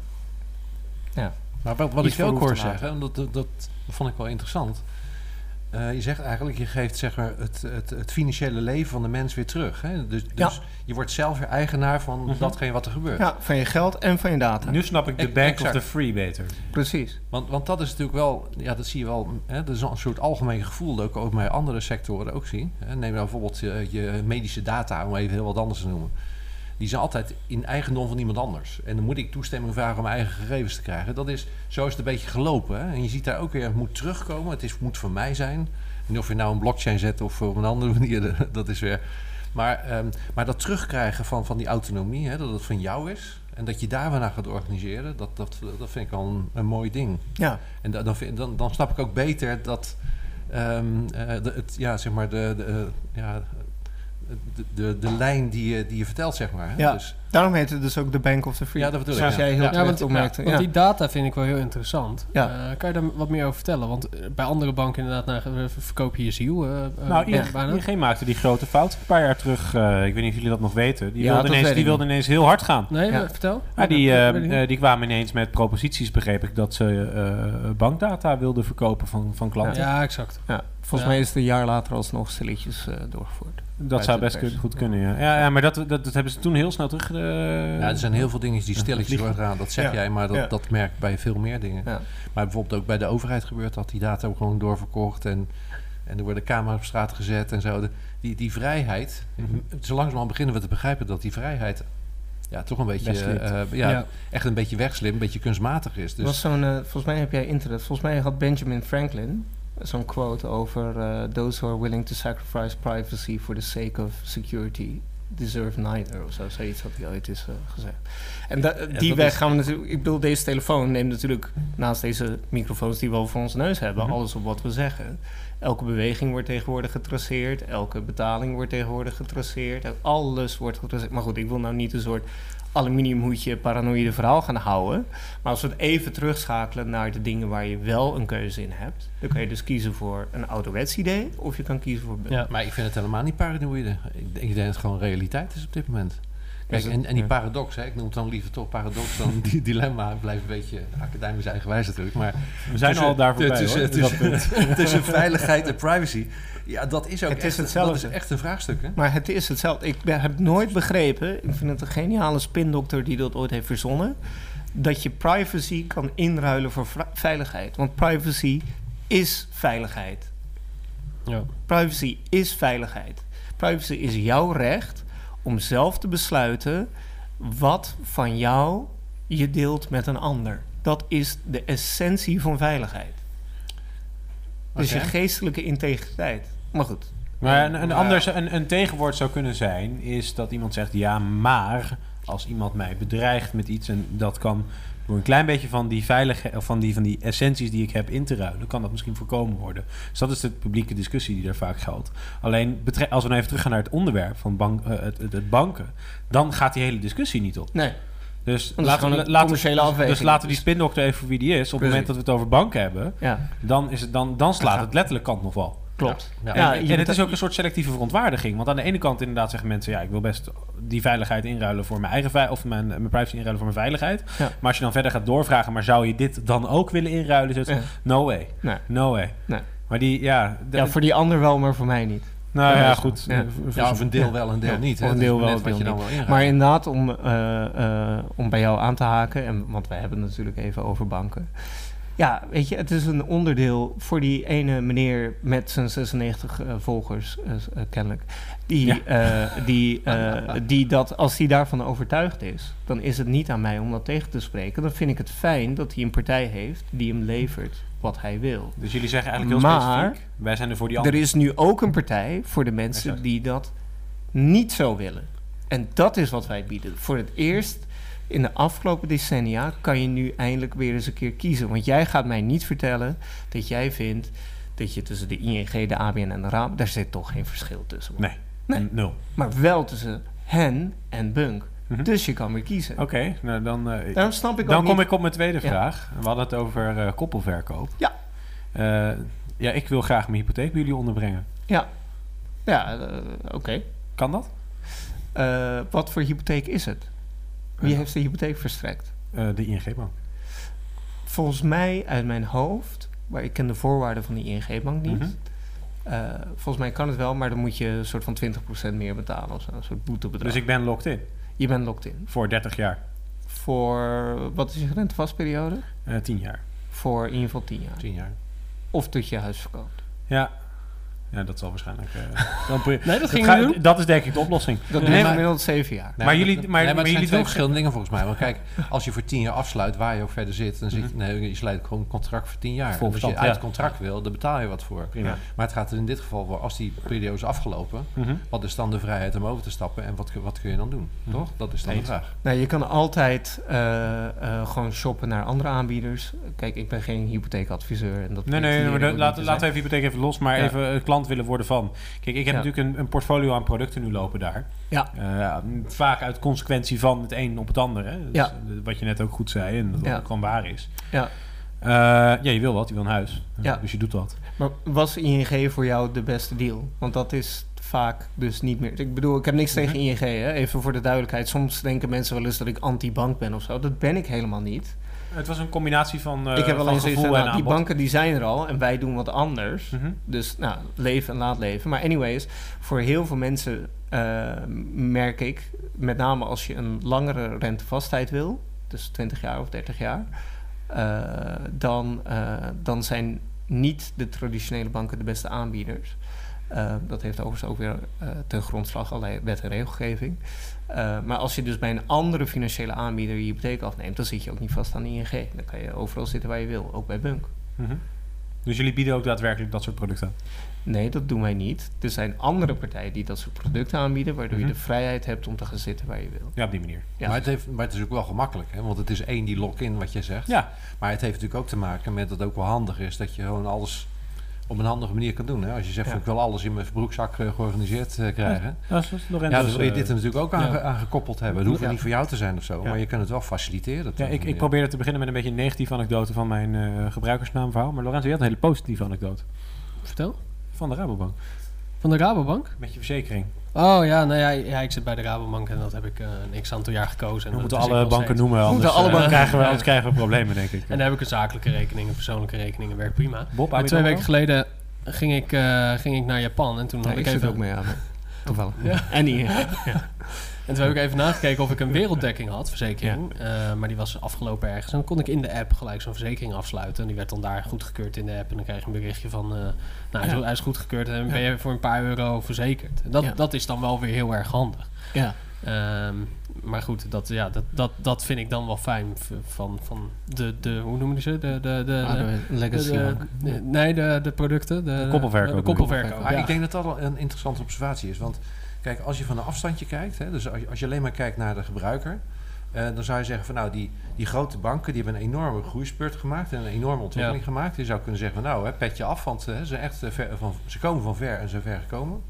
Maar wat, wat Iets ik ook voor hoor zeggen, en dat, dat, dat vond ik wel interessant. Eh, je zegt eigenlijk, je geeft zeg maar, het, het, het financiële leven van de mens weer terug. Hè? Dus, Ja. dus je wordt zelf weer eigenaar van Mhm. datgene wat er gebeurt. Ja, van je geld en van je data. Nu snap ik de bank exact. of the free beter. Precies. Want, want dat is natuurlijk wel, ja, dat zie je wel, hè, dat is een soort algemeen gevoel dat ik ook bij andere sectoren ook zie. Hè. Neem nou bijvoorbeeld je, je medische data, om even heel wat anders te noemen. Die zijn altijd in eigendom van iemand anders. En dan moet ik toestemming vragen om mijn eigen gegevens te krijgen. Dat is, zo is het een beetje gelopen. Hè? En je ziet daar ook weer, het moet terugkomen. Het is, moet van mij zijn. En of je nou een blockchain zet of op een andere manier, dat is weer... Maar, ehm, maar dat terugkrijgen van, van die autonomie, hè, dat het van jou is... en dat je daar weer naar gaat organiseren, dat, dat, dat vind ik al een, een mooi ding. Ja, En da- dan, vind- dan, dan snap ik ook beter dat ehm, eh, de, het, ja, zeg maar de, de, eh, ja, de, de, de lijn die je, die je vertelt, zeg maar. Hè? Ja. Dus, daarom heet het dus ook de Bank of the Free. ja, dat bedoel ik. Zoals ja. jij heel Ja. Ja, want, opmerkte. want Ja. die data vind ik wel heel interessant. Ja. Eh, kan je daar wat meer over vertellen? Want eh, bij andere banken inderdaad nou, verkoop je je ziel. eh, eh, Nou, ja, ING, bijna. ING maakte die grote fout een paar jaar terug. eh, ik weet niet of jullie dat nog weten. Die Ja, wilde ineens, weet die wilde ineens heel hard gaan. Nee, Ja. vertel. Ja, die, die kwamen ineens met proposities, begreep ik, dat ze eh, bankdata wilden verkopen van, van klanten. ja, exact. Ja, volgens Ja. mij is het een jaar later alsnog stilletjes eh, doorgevoerd. Dat zou best kun- goed kunnen, ja. Ja, ja maar dat, dat, dat hebben ze toen heel snel terug... eh, Ja, er zijn heel veel dingen die stilletjes gedaan. Dat zeg Ja. jij, maar dat, Ja. dat merk bij veel meer dingen. Ja. Maar bijvoorbeeld ook bij de overheid gebeurt dat. Die data ook gewoon doorverkocht. En, en er worden camera's op straat gezet en zo. De- die, die vrijheid, Mhm. zo langzamerhand beginnen we te begrijpen dat die vrijheid... Ja, toch een beetje, eh, ja, Ja. echt een beetje wegslim, een beetje kunstmatig is. Dus was zo'n, volgens mij heb jij internet. Volgens mij had Benjamin Franklin zo'n quote over eh, those who are willing to sacrifice privacy for the sake of security deserve neither of zo. Zoiets had hij ooit eens eh, gezegd. En da- die weg is- gaan we natuurlijk. Ik bedoel, deze telefoon neemt natuurlijk naast deze microfoons die we over ons neus hebben, Mhm. alles op wat we zeggen. Elke beweging wordt tegenwoordig getraceerd. Elke betaling wordt tegenwoordig getraceerd. Alles wordt getraceerd. Maar goed, ik wil nou niet een soort aluminiumhoedje paranoïde verhaal gaan houden. Maar als we het even terugschakelen naar de dingen waar je wel een keuze in hebt, dan kan je dus kiezen voor een ouderwets idee of je kan kiezen voor. Ja. Maar ik vind het helemaal niet paranoïde. Ik denk dat het gewoon realiteit is op dit moment. Kijk, en, en die paradox, hè, ik noem het dan liever toch paradox dan die dilemma. Ik blijf een beetje academisch eigenwijs natuurlijk. Maar we zijn tussen- al daar voorbij, tussen, hoor. tussen, tussen veiligheid en privacy. Ja, dat is ook Het is echt, hetzelfde. Dat is echt een vraagstuk, hè? Maar het is hetzelfde. Ik ben- heb nooit begrepen, ik vind het een geniale spindokter die dat ooit heeft verzonnen, dat je privacy kan inruilen voor veiligheid. Want privacy is veiligheid. Ja. Privacy is veiligheid. Privacy is jouw recht om zelf te besluiten wat van jou je deelt met een ander. Dat is de essentie van veiligheid. Dus je geestelijke integriteit. Maar goed. Maar een, een, anders, een, een tegenwoord zou kunnen zijn, is dat iemand zegt, ja, maar als iemand mij bedreigt met iets en dat kan door een klein beetje van die veiligheid of van die, van die essenties die ik heb in te ruilen, kan dat misschien voorkomen worden. Dus dat is de publieke discussie die er vaak geldt. Alleen als we nou even teruggaan naar het onderwerp van bank, eh, het, het, het banken, dan gaat die hele discussie niet op. Nee. Dus laten, we, laten, dus- afweging. dus laten we die spindokter even voor wie die is. Op het moment dat we het over banken hebben, Ja, dan, is het, dan, dan slaat het letterlijk kant nog wel. klopt. Ja. Ja, en, het is ook een soort selectieve verontwaardiging. Want aan de ene kant inderdaad zeggen mensen... ja, ik wil best die veiligheid inruilen voor mijn eigen veiligheid... of mijn, mijn privacy inruilen voor mijn veiligheid. Ja. Maar als je dan verder gaat doorvragen... maar zou je dit dan ook willen inruilen? Is het, Ja. no way. Nee. No way. Nee. Maar die, ja... de- Ja, voor die ander wel, maar voor mij niet. Nou Ja, goed. Ja. Eh, Ja, of een deel wel, een deel Ja, niet. of een deel maar wel, een je deel wel inruilt. Maar inderdaad, om, eh, eh, om bij jou aan te haken, en, want wij hebben het natuurlijk even over banken. Ja, weet je, het is een onderdeel voor die ene meneer met zijn 96 eh, volgers, eh, eh, kennelijk. Die, Ja. die, die dat, als die daarvan overtuigd is, dan is het niet aan mij om dat tegen te spreken. Dan vind ik het fijn dat hij een partij heeft die hem levert wat hij wil. Dus jullie zeggen eigenlijk heel Maar- specifiek... wij zijn er voor die Er anderen. is nu ook een partij voor de mensen Exact. die dat niet zo willen. En dat is wat wij bieden. Voor het eerst in de afgelopen decennia kan je nu eindelijk weer eens een keer kiezen. Want jij gaat mij niet vertellen dat jij vindt dat je tussen de ING, de ABN en de RAB, daar zit toch geen verschil tussen. Nee, Nee. nul. Maar wel tussen hen en Bunk. Mhm. Dus je kan weer kiezen. Oké, nou dan... eh, Daarom snap ik dan kom niet... ik op mijn tweede Ja. vraag. We hadden het over eh, koppelverkoop. Ja. Eh, ja, ik wil graag mijn hypotheek bij jullie onderbrengen. Ja, ja oké. Kan dat? Wat voor hypotheek is het? Wie heeft de hypotheek verstrekt? Eh, de ING-bank. Volgens mij uit mijn hoofd, maar ik ken de voorwaarden van die ING-bank niet. Mhm. Eh, volgens mij kan het wel, maar dan moet je een soort van 20% meer betalen of zo, een soort boetebedrag. Dus ik ben locked in Je bent locked in. voor 30 jaar, Voor, wat is je rentevastperiode? Eh 10 jaar. Voor in ieder geval 10 jaar. Tien jaar. Of tot je huis verkoopt. Ja. Ja, dat zal waarschijnlijk... eh, Nee, dat ging ga- doen. Dat is denk ik de oplossing. Dat Nee, duurt gemiddeld zeven jaar. Nee, Maar jullie- dat- maar- nee, maar het jullie doen- verschillende dingen volgens mij. Want kijk, als je voor tien jaar afsluit, waar je ook verder zit, dan zit je, Mhm. nee, je sluit gewoon een contract voor tien jaar. Als je uit het contract wil, dan betaal je wat voor. Prima. Maar het gaat er in dit geval voor, als die periode is afgelopen, Mhm. wat is dan de vrijheid om over te stappen en wat, kun- wat kun je dan doen? Mhm. Toch? Dat is dan de vraag. Nou, je kan altijd eh, eh, gewoon shoppen naar andere aanbieders. Kijk, ik ben geen hypotheekadviseur. En dat Nee, nee, maar laten te laten we even hypotheek even los, maar Ja. even een klant willen worden van. Kijk, ik heb Ja. natuurlijk een, een portfolio aan producten nu lopen daar. Ja. Eh, vaak uit consequentie van het een op het ander. Hè? Dus, Ja. eh, Wat je net ook goed zei en dat Ja. ook gewoon waar is. Ja. Eh, ja, je wil wat, je wil een huis. Ja. Dus je doet wat. Maar was ING voor jou de beste deal? Want dat is vaak dus niet meer. Ik bedoel, ik heb niks tegen ING, hè? even voor de duidelijkheid. Soms denken mensen wel eens dat ik anti-bank ben of zo. Dat ben ik helemaal niet. Het was een combinatie van, eh ik heb alleen zoiets gevoel van, nou, die aanbod. banken die zijn er al en wij doen wat anders. Mhm. Dus nou, leven en laat leven. Maar anyways, voor heel veel mensen eh, merk ik, met name als je een langere rentevastheid wil, dus 20 jaar of 30 jaar, eh, dan, dan zijn niet de traditionele banken de beste aanbieders. Dat heeft overigens ook weer ten grondslag allerlei wet en regelgeving. Eh, maar als je dus bij een andere financiële aanbieder je hypotheek afneemt, dan zit je ook niet vast aan de ING. Dan kan je overal zitten waar je wil, ook bij Bunk. Mhm. Dus jullie bieden ook daadwerkelijk dat soort producten? Nee, dat doen wij niet. Er zijn andere partijen die dat soort producten aanbieden, waardoor Mhm. je de vrijheid hebt om te gaan zitten waar je wil. Ja, op die manier. Ja. Maar, het heeft, maar het is ook wel gemakkelijk, hè? want het is één die lock-in wat je zegt. Ja, Maar het heeft natuurlijk ook te maken met dat het ook wel handig is dat je gewoon alles op een handige manier kan doen. Hè? Als je zegt, Ja. van, ik wil alles in mijn broekzak eh, georganiseerd eh, krijgen. dat is Lorenzo. Ja, dan wil je dit er natuurlijk ook aan, ja. aan gekoppeld hebben. Het hoeft Ja. niet voor jou te zijn of zo, Ja. maar je kunt het wel faciliteren. Ja, ik, ik probeerde te beginnen met een beetje een negatieve anekdote van mijn eh, gebruikersnaamverhaal. Maar Lorenzo, je had een hele positieve anekdote. Vertel. Van de Rabobank. Van de Rabobank? Met je verzekering. Oh ja, nou ja, ja, ik zit bij de Rabobank en dat heb ik eh, een x aantal jaar gekozen. En We moeten alle banken steeds. noemen, anders, moeten alle eh, banken- krijgen we, anders krijgen we problemen, denk ik. En daar heb ik een zakelijke rekening, een persoonlijke rekening en werkt prima. Bob, Maar twee weken geleden ging ik, eh, ging ik naar Japan en toen had ik, ik even... ook mee aan. Toevallig. Ja. En die. En toen heb ik even nagekeken of ik een werelddekking had, verzekering. Eh, maar die was afgelopen ergens. En dan kon ik in de app gelijk zo'n verzekering afsluiten. En die werd dan daar goedgekeurd in de app. En dan krijg je een berichtje van... eh, nou, hij is, Ja. hij is goedgekeurd en ben Ja. je voor een paar euro verzekerd. En dat, Ja. dat is dan wel weer heel erg handig. Ja. Ehm, maar goed, dat, ja, dat, dat, dat vind ik dan wel fijn van, van de, de... Hoe noemen ze? De, de, de, Ah, de- de legacy de- de- nee, de, de producten. De, koppelverkoop De koppelverkoop, ja. ik denk dat dat wel een interessante observatie is. Want kijk, als je van een afstandje kijkt, hè, dus als je, als je alleen maar kijkt naar de gebruiker, eh, dan zou je zeggen van nou, die, die grote banken die hebben een enorme groeispurt gemaakt en een enorme ontwikkeling gemaakt. Je zou kunnen zeggen van nou, hè, pet je af, want eh, ze, zijn echt, eh, ver, van, ze komen van ver en ze zijn ver gekomen.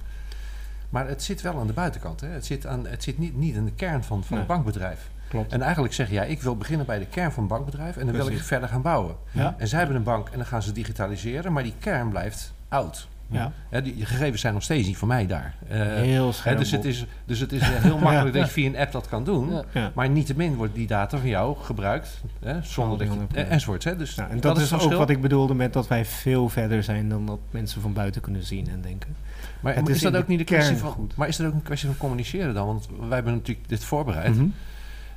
Maar het zit wel aan de buitenkant. Hè. Het zit, aan, het zit niet, niet in de kern van, van Nee. het bankbedrijf. Klopt. En eigenlijk zeg je, ja, ik wil beginnen bij de kern van het bankbedrijf en dan wil ik verder gaan bouwen. Ja. En zij hebben een bank en dan gaan ze digitaliseren, maar die kern blijft oud. Ja. Hè, die, gegevens zijn nog steeds niet van mij daar. Eh, Heel hè, scherp. dus, het is, dus het is eh, heel makkelijk dat je via een app dat kan doen. Ja. Ja. Maar niettemin wordt die data van jou gebruikt. Hè, zonder dat je, honderd eh, enzovoorts. Hè, dus Ja, en dat, is het ook verschil. wat ik bedoelde met dat wij veel verder zijn dan dat mensen van buiten kunnen zien en denken. Maar het is, is dat ook de niet een kwestie kern van... goed. Maar is dat ook een kwestie van communiceren dan? Want wij hebben natuurlijk dit voorbereid. Mhm.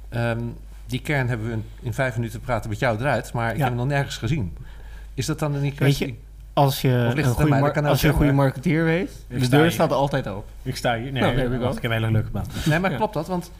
Ehm, die kern hebben we in, in vijf minuten praten met jou eruit. Maar ik Ja. heb hem nog nergens gezien. Is dat dan niet een Weet kwestie... je, Als je, Of ligt een het aan goede, mar- als je een goede marketeer weet, Ik de deur hier. staat altijd open. Ik sta hier. Nee, Nou, go. ik heb een hele leuke baan. Nee, maar Ja. klopt dat? Want,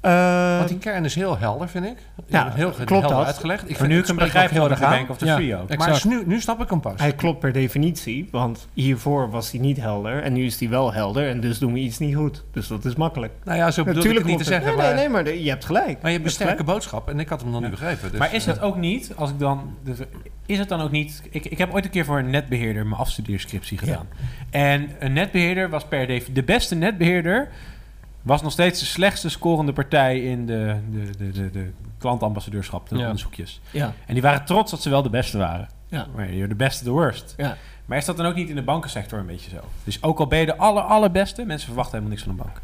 Eh, want die kern is heel helder, vind ik. Ja, heel klopt helder dat. uitgelegd. Ik Maar nu het ik hem begrijp heel van erg de aan. Bank of the Ja. Free ook. Maar nu, nu snap ik hem pas. hij klopt per definitie, want hiervoor was hij niet helder en nu is hij wel helder en dus doen we iets niet goed. Dus dat is makkelijk. nou ja, zo bedoel ik het niet te zeggen. Nee, maar, nee, nee, maar de- je hebt gelijk. maar je hebt een sterke gelijk. boodschap en ik had hem nog niet begrepen. Dus, maar is het ook niet, als ik dan... dus is het dan ook niet... Ik, ik heb ooit een keer voor een netbeheerder mijn afstudeerscriptie gedaan. En een netbeheerder was per definitie... De beste netbeheerder was nog steeds de slechtste scorende partij in de, de, de, de, de klantambassadeurschap, de Ja. onderzoekjes. Ja, En die waren trots dat ze wel de beste waren. Ja. Maar you're the best of the worst. ja. Maar is dat dan ook niet in de bankensector een beetje zo? Dus ook al ben je de aller, allerbeste, mensen verwachten helemaal niks van een bank.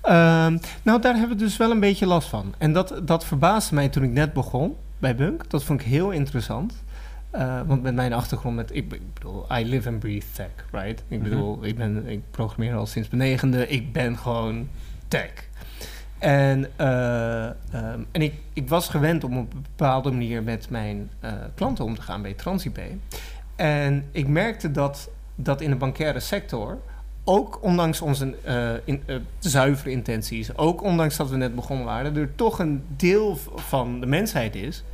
Ehm, nou, daar hebben we dus wel een beetje last van. En dat, dat verbaasde mij toen ik net begon bij Bunk. Dat vond ik heel interessant. Eh, want met mijn achtergrond, met, ik, be- ik bedoel, I live and breathe tech, right? Ik Mhm. bedoel, ik, ben, ik programmeer al sinds mijn negende. Ik ben gewoon tech. En, eh, ehm, en ik, ik was gewend om op een bepaalde manier met mijn eh, klanten om te gaan bij TransIP. En ik merkte dat dat in de bankaire sector, ook ondanks onze in, zuivere intenties, ook ondanks dat we net begonnen waren, er toch een deel van de mensheid is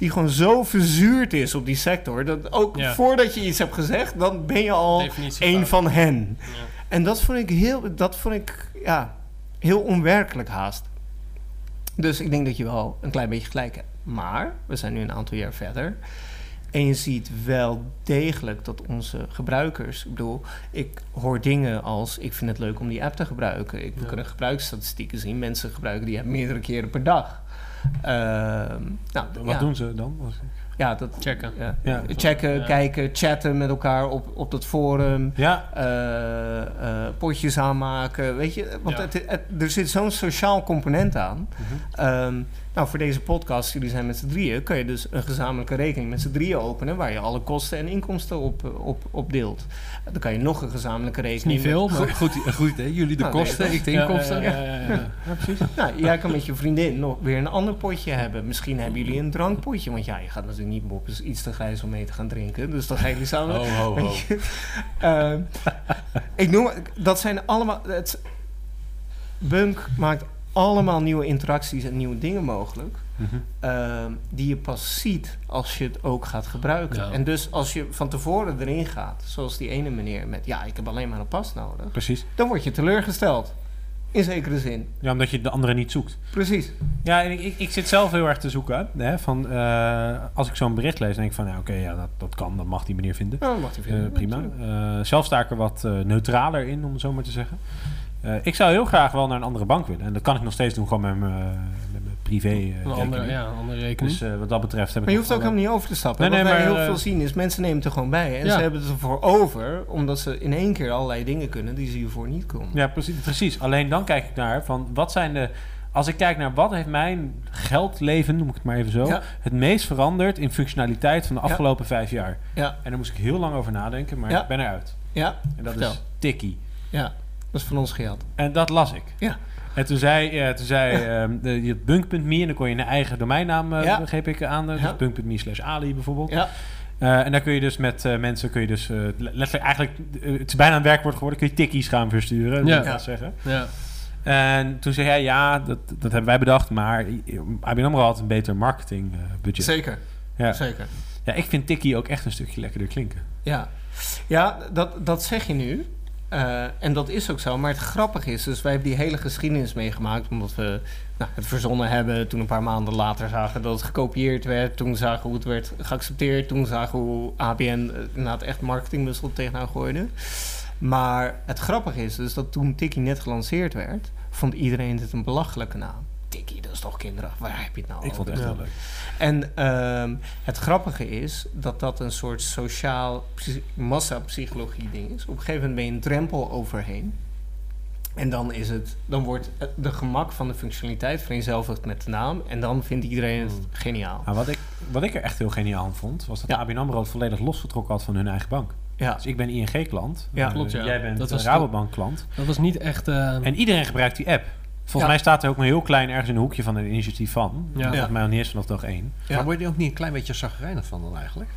die gewoon zo verzuurd is op die sector, dat ook Ja. voordat je iets hebt gezegd, dan ben je al een van hen. Ja. En dat vond ik heel, dat vond ik, ja, heel onwerkelijk haast. Dus ik denk dat je wel een klein beetje gelijk hebt. Maar we zijn nu een aantal jaar verder. En je ziet wel degelijk dat onze gebruikers... Ik bedoel, ik hoor dingen als... Ik vind het leuk om die app te gebruiken. Ik, we Ja. kunnen gebruiksstatistieken zien. Mensen gebruiken die app meerdere keren per dag. Ehm, nou, Wat ja, doen ze dan? Ja, dat, Checken. ja. Ja. Checken, Ja. kijken, chatten met elkaar op, op dat forum Ja, eh, eh, potjes aanmaken. Weet je, want Ja. het, het- er zit zo'n sociaal component aan. Mhm. Ehm, nou, voor deze podcast, jullie zijn met z'n drieën, kan je dus een gezamenlijke rekening met z'n drieën openen waar je alle kosten en inkomsten op, op, op deelt. Dan kan je nog een gezamenlijke rekening. niet veel, maar... Goed, goed, hè? Jullie de Nou, kosten, ik de inkomsten. Ja, ja, ja, ja. precies. Nou, jij kan met je vriendin nog weer een ander potje hebben. Misschien hebben jullie een drankpotje. Want ja, je gaat natuurlijk niet op is iets te grijs om mee te gaan drinken. Dus dan gaan jullie samen. Ho, ho, ho. Ehm, ik noem dat zijn allemaal. Het, Bunk maakt allemaal nieuwe interacties en nieuwe dingen mogelijk. Mhm. ehm, die je pas ziet als je het ook gaat gebruiken. Ja. En dus als je van tevoren erin gaat, zoals die ene meneer met ja, ik heb alleen maar een pas nodig, Precies. dan word je teleurgesteld. In zekere zin. Ja, omdat je de andere niet zoekt. Precies. Ja, en ik, ik, ik zit zelf heel erg te zoeken. Hè, van, eh, als ik zo'n bericht lees, denk ik van... Ja, oké, ja, dat, dat kan. Dat mag die meneer vinden. Ja, dat mag hij Eh, vinden. prima. Eh, zelf sta ik er wat eh, neutraler in, om het zo maar te zeggen. Eh, ik zou heel graag wel naar een andere bank willen. En dat kan ik nog steeds doen, gewoon met mijn, eh, met mijn privé eh, Een andere, rekening. ja, een andere rekening. Dus eh, wat dat betreft heb Maar je ik hoeft ook helemaal niet over te stappen. Nee, Wat nee, wij maar, heel eh, veel zien is, mensen nemen het er gewoon bij. En Ja. ze hebben het ervoor over, omdat ze in één keer allerlei dingen kunnen die ze hiervoor niet konden. Ja, precies, precies. Alleen dan kijk ik naar van wat zijn de. Als ik kijk naar wat heeft mijn geldleven, noem ik het maar even zo, Ja. het meest veranderd in functionaliteit van de Ja. afgelopen vijf jaar. Ja, En daar moest ik heel lang over nadenken, maar Ja. ik ben eruit. ja, En dat Vertel. is Tikkie. ja. Dat is van ons geld. En dat las ik. Ja. En toen zei, ja, toen zei ehm, de, je bunk.me en dan kon je een eigen domeinnaam, eh Ja. begreep ik, aan. Uh, Ja. Dus bunk.me slash Ali bijvoorbeeld. Ja, Eh, en daar kun je dus met eh, mensen, kun je dus eh, letterlijk eigenlijk, eh, het is bijna een werkwoord geworden, kun je tikkies gaan versturen. Ja. dat zeggen. Ja. En toen zei hij, ja, dat, dat hebben wij bedacht, maar ABN AMRO had een beter marketingbudget. zeker. ja. Zeker. ja, ik vind tikkie ook echt een stukje lekkerder klinken. Ja, ja dat, dat zeg je nu. Eh, en dat is ook zo. Maar het grappige is, dus wij hebben die hele geschiedenis meegemaakt. Omdat we nou, het verzonnen hebben. Toen een paar maanden later zagen dat het gekopieerd werd. Toen zagen hoe het werd geaccepteerd. Toen zagen hoe ABN eh, inderdaad echt marketingmuskel tegenaan gooide. Maar het grappige is dus dat toen Tikkie net gelanceerd werd... vond iedereen dit een belachelijke naam. Tikkie, dat is toch kinderachtig. Waar heb je het nou Ik vond het echt heel leuk. En ehm, het grappige is dat dat een soort sociaal psy- massapsychologie ding is. Op een gegeven moment ben je een drempel overheen. En dan is het, dan wordt het- de gemak van de functionaliteit vereenzelvigd met de naam. En dan vindt iedereen het geniaal. Nou, wat, ik, wat ik er echt heel geniaal aan vond, was dat Ja. ABN AMRO het volledig losgetrokken had van hun eigen bank. Ja, Dus ik ben ING-klant. Ja. Eh, Klopt, ja. Jij bent Dat een was Rabobank-klant. Dat was niet echt... eh, En iedereen gebruikt die app. Volgens Ja. mij staat er ook maar heel klein ergens in een hoekje van een initiatief van. Ja. Volgens mij al niet eens vanaf dag één. Ja. Maar word je er ook niet een klein beetje zagrijnig van dan eigenlijk?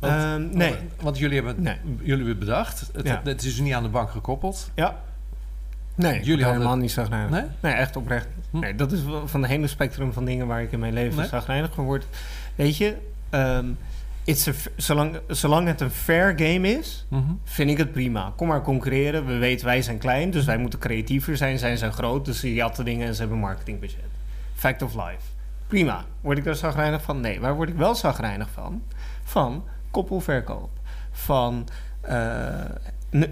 Want, Ehm, nee. want jullie hebben, Nee. jullie hebben het bedacht. Het, Ja. het is dus niet aan de bank gekoppeld. Ja. Nee, Jullie hadden- helemaal niet zagrijnig. Nee? Nee, echt oprecht. Hm. Nee, dat is wel van het hele spectrum van dingen waar ik in mijn leven Nee? zagrijnig van word. Weet je, ehm, it's a zolang, zolang het een fair game is, Mhm. vind ik het prima. Kom maar concurreren. We weten, wij zijn klein, dus wij moeten creatiever zijn. Zij zijn groot, dus ze jatten dingen en ze hebben marketingbudget. Fact of life. Prima. Word ik daar zagrijnig van? Nee. Waar word ik wel zagrijnig van? Van koppelverkoop. Van eh, eh,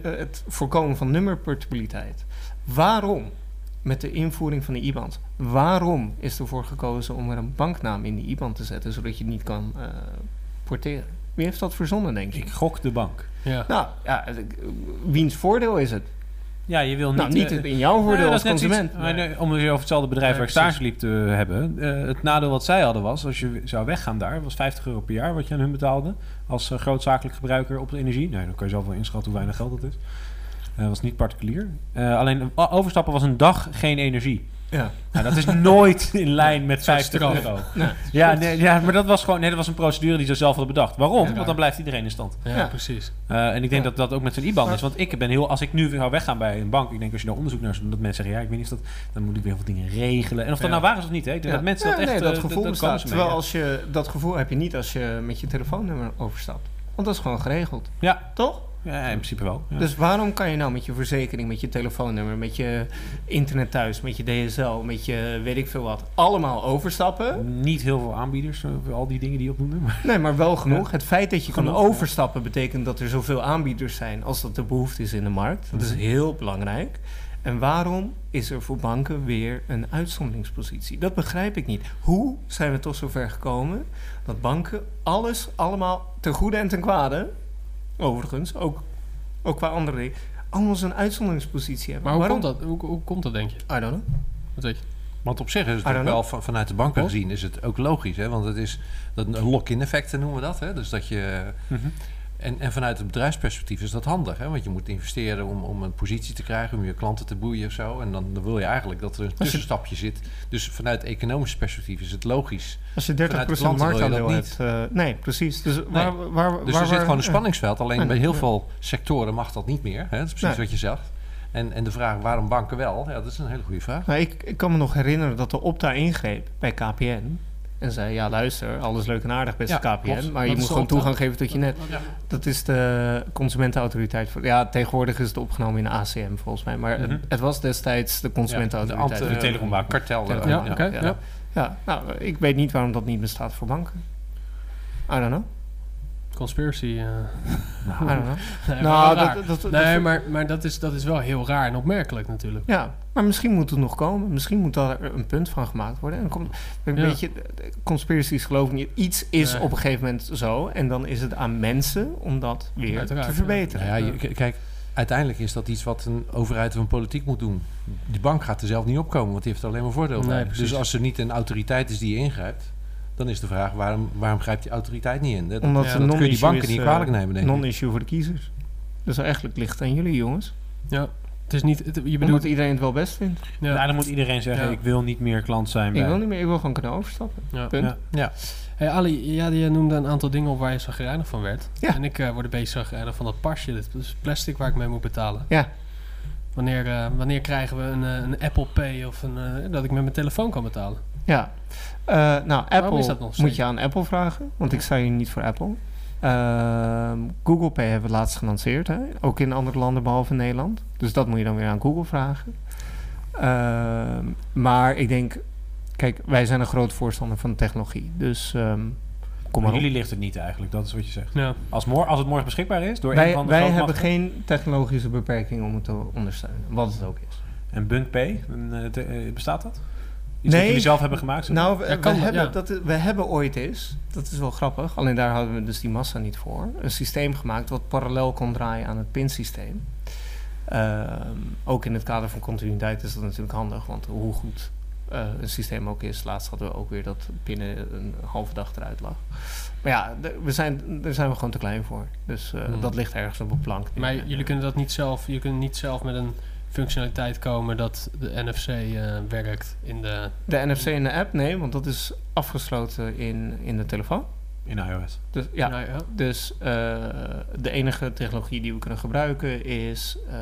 het voorkomen van nummerportabiliteit. Waarom? Met de invoering van de IBAN. Waarom is ervoor gekozen om er een banknaam in die IBAN te zetten, zodat je niet kan eh, porteren? Wie heeft dat verzonnen, denk je? Ik gok de bank. ja. Nou, ja, eh, wiens voordeel is het? Ja, je wil niet... nou, niet eh, in jouw voordeel Nee, als dat is net consument. iets- maar nee, om het weer over hetzelfde bedrijf Nee, waar ik stage liep te hebben. eh, het nadeel wat zij hadden was, als je zou weggaan daar, was 50 euro per jaar wat je aan hun betaalde. Als grootzakelijk gebruiker op de energie. Nee, dan kan je zelf wel inschatten hoe weinig geld dat is. Dat was niet particulier. Eh, alleen overstappen was een dag geen energie. Ja. Nou, dat is nooit in lijn met soort 50 straf. euro. Nee. Ja, nee, ja, maar dat was gewoon nee, dat was een procedure die ze zelf hadden bedacht. Waarom? Ja. Want dan blijft iedereen in stand. Ja, Ja. precies. Eh, en ik denk Ja. dat dat ook met zo'n IBAN is. Want ik ben heel, als ik nu zou weggaan bij een bank, ik denk als je daar onderzoek naar doet, dat mensen zeggen, ja, ik weet niet of dat, dan moet ik weer wat dingen regelen. En of dat Ja. nou waar is of niet, hè? Ik denk Ja. dat mensen Ja, dat echt, nee, dat eh, gevoel dat bestaat. komen ze mee, Terwijl als je, dat gevoel heb je niet als je met je telefoonnummer overstapt. Want dat is gewoon geregeld. Ja, Toch? Ja, in principe wel. Ja. Dus waarom kan je nou met je verzekering, met je telefoonnummer, met je internet thuis, met je DSL, met je weet ik veel wat, allemaal overstappen? niet heel veel aanbieders, eh, al die dingen die je opnoemde. Maar Nee, maar wel genoeg. Het feit dat je kan Genoeg, overstappen betekent dat er zoveel aanbieders zijn als dat de behoefte is in de markt. Dat is Mhm. heel belangrijk. En waarom is er voor banken weer een uitzonderingspositie? Dat begrijp ik niet. Hoe zijn we toch zover gekomen dat banken alles allemaal ten goede en ten kwade, overigens, ook, ook qua andere dingen, allemaal zo'n uitzonderingspositie hebben? Maar hoe waarom? komt dat? Hoe, hoe komt dat, denk je? I don't know. Wat weet je? Want op zich is het wel van, vanuit de banken gezien is het ook logisch. Hè? Want het is dat een lock-in effecten noemen we dat. Hè? Dus dat je, Mhm. En, en vanuit het bedrijfsperspectief is dat handig. Hè? Want je moet investeren om, om een positie te krijgen, om je klanten te boeien of zo. En dan, dan wil je eigenlijk dat er een tussenstapje zit. Dus vanuit economisch perspectief is het logisch. Als je 30% Vanuit de klanten wil je dat marktaandeel niet. hebt. eh, nee, precies. Dus, waar, waar, Dus waar, er zit gewoon een spanningsveld. Alleen bij heel veel sectoren mag dat niet meer. Hè? Dat is precies Nee. wat je zegt. En, en de vraag waarom banken wel, ja, dat is een hele goede vraag. Nou, ik, ik kan me nog herinneren dat de Opta ingreep bij KPN. En zei, ja luister, alles leuk en aardig beste Ja, KPN. klopt. Maar je moet de gewoon toegang geven tot je net. Ja. Dat is de consumentenautoriteit. Voor, ja, tegenwoordig is het opgenomen in de ACM volgens mij. Maar Mhm. het, het was destijds de de consumentenautoriteit. ante- de telecomwaken. Kartel. Eh, Ja, oké. ja. ja. ja, nou, ik weet niet waarom dat niet bestaat voor banken. I don't know. Conspiracy. eh. I don't know. nee, nou, raar. dat, dat, dat- nee, maar, maar dat, is, dat is wel heel raar en opmerkelijk natuurlijk. Ja, maar misschien moet het nog komen. Misschien moet daar een punt van gemaakt worden. En dan komt een Ja. beetje conspiracies geloof ik niet. Iets is op een gegeven moment zo. En dan is het aan mensen om dat weer Uiteraard, te ja. verbeteren. Nou ja, je- kijk, uiteindelijk is dat iets wat een overheid of een politiek moet doen. Die bank gaat er zelf niet opkomen, want die heeft er alleen maar voordeel Nee, bij. Dus als er niet een autoriteit is die ingrijpt, dan is de vraag waarom, waarom grijpt die autoriteit niet in? Dat, Omdat Ja, dat kun je die non-issue banken is, niet eh, kwalijk nemen, denk ik. Non-issue voor de kiezers. Dus eigenlijk ligt het aan jullie jongens. Ja. Het is niet... Het, je Omdat bedoelt... iedereen het wel best vindt. Ja. Ja, dan moet iedereen zeggen, Ja. ik wil niet meer klant zijn bij... Ik wil niet meer, ik wil gewoon kunnen overstappen. Ja. Punt. Ja. Ja. Hey Ali, ja, je noemde een aantal dingen op waar je zagrijnig van werd. Ja. En ik eh, word een beetje zagrijnig van dat pasje. Dat is plastic waar ik mee moet betalen. Ja. Wanneer, eh, wanneer krijgen we een, eh, een Apple Pay of een, eh, dat ik met mijn telefoon kan betalen? Ja. Eh, nou, is Apple dat nog moet je aan Apple vragen. Want ik sta hier niet voor Apple. Ehm, Google Pay hebben we laatst gelanceerd. Hè? Ook in andere landen behalve Nederland. Dus dat moet je dan weer aan Google vragen. Ehm, maar ik denk... Kijk, wij zijn een groot voorstander van de technologie. Dus ehm, kom Maar jullie ligt het niet eigenlijk, dat is wat je zegt. Ja. Als, mor als het morgen beschikbaar is, door een van de wij hebben geen technologische beperking om het te ondersteunen. Wat het ook is. En Bunk Pay, een, eh, te- eh, bestaat dat? Iets Nee. zelf hebben gemaakt? zeg maar? Nou, we, Ja, kan hebben, ja. dat, we hebben ooit eens, dat is wel grappig, alleen daar hadden we dus die massa niet voor, een systeem gemaakt wat parallel kon draaien aan het pinsysteem. Ehm, ook in het kader van continuïteit is dat natuurlijk handig, want hoe goed eh, een systeem ook is, laatst hadden we ook weer dat binnen een halve dag eruit lag. Maar ja, we zijn, daar zijn we gewoon te klein voor. Dus eh, Hmm. dat ligt ergens op een plank. Maar jullie kunnen dat niet zelf, je kunt niet zelf met een functionaliteit komen dat de NFC eh, werkt in de... De NFC in de app, nee, want dat is afgesloten in, in de telefoon. In iOS. Dus ja. Dus eh, de enige technologie die we kunnen gebruiken is, eh,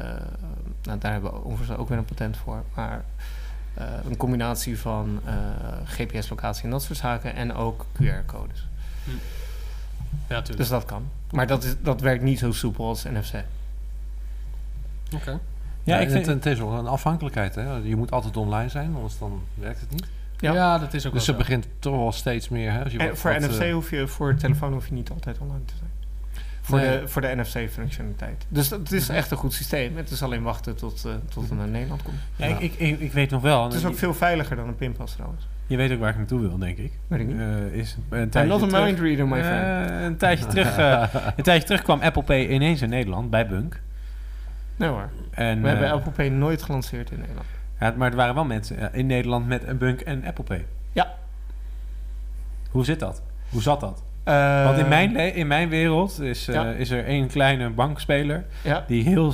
nou, daar hebben we overigens ook weer een patent voor, maar eh, een combinatie van eh, GPS-locatie en dat soort zaken en ook QR-codes. Ja, tuurlijk. Dus dat kan. Maar dat, is, dat werkt niet zo soepel als NFC. Oké. Ja, ik vind... het, het is wel een afhankelijkheid. Hè? Je moet altijd online zijn, anders dan werkt het niet. Ja. Ja. dat is ook Dus het begint toch wel steeds meer. Hè? Als je En wat- voor wat, NFC eh, hoef je, voor telefoon hoef je niet altijd online te zijn. Voor, Nee. de, voor de NFC-functionaliteit. Dus dat, het is echt een goed systeem. Het is alleen wachten tot, eh, tot het naar Nederland komt. Ja, ik, ik, ik, ik weet nog wel. Het is ook veel veiliger dan een pinpas trouwens. Je weet ook waar ik naartoe wil, denk ik. Weet ik niet. Eh, is een tijdje not a terug- mind reader, my friend. Een, tijdje terug, eh, een tijdje terug kwam Apple Pay ineens in Nederland, bij Bunk. Nee hoor. En, We hebben eh, Apple Pay nooit gelanceerd in Nederland. ja, maar er waren wel mensen eh, in Nederland met een Bunk en Apple Pay. Ja. Hoe zit dat? Hoe zat dat? Eh, Want in mijn, in mijn wereld is, Ja. is er één kleine bankspeler... Die heel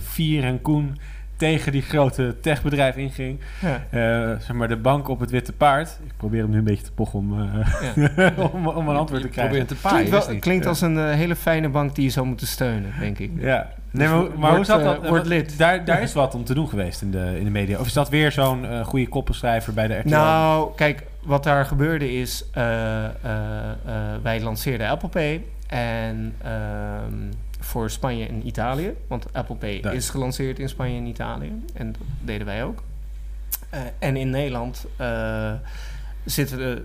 fier en koen tegen die grote techbedrijf inging. Ja. Eh, zeg maar de bank op het witte paard. Ik probeer hem nu een beetje te pochen om, eh, om, om een antwoord te Je krijgen. te Klinkt, paaien, wel- klinkt Ja. als een eh, hele fijne bank die je zou moeten steunen, denk ik. Ja. Nee, Dus maar, maar hoe zat dat? wordt lid. Daar, daar is wat om te doen geweest in de, in de media. Of is dat weer zo'n goede koppenschrijver bij de RTL? Nou, kijk, wat daar gebeurde is, eh, eh, eh, wij lanceerden Apple Pay en ehm, voor Spanje en Italië, want Apple Pay is gelanceerd in Spanje en Italië en dat deden wij ook. Eh, en in Nederland eh, zitten er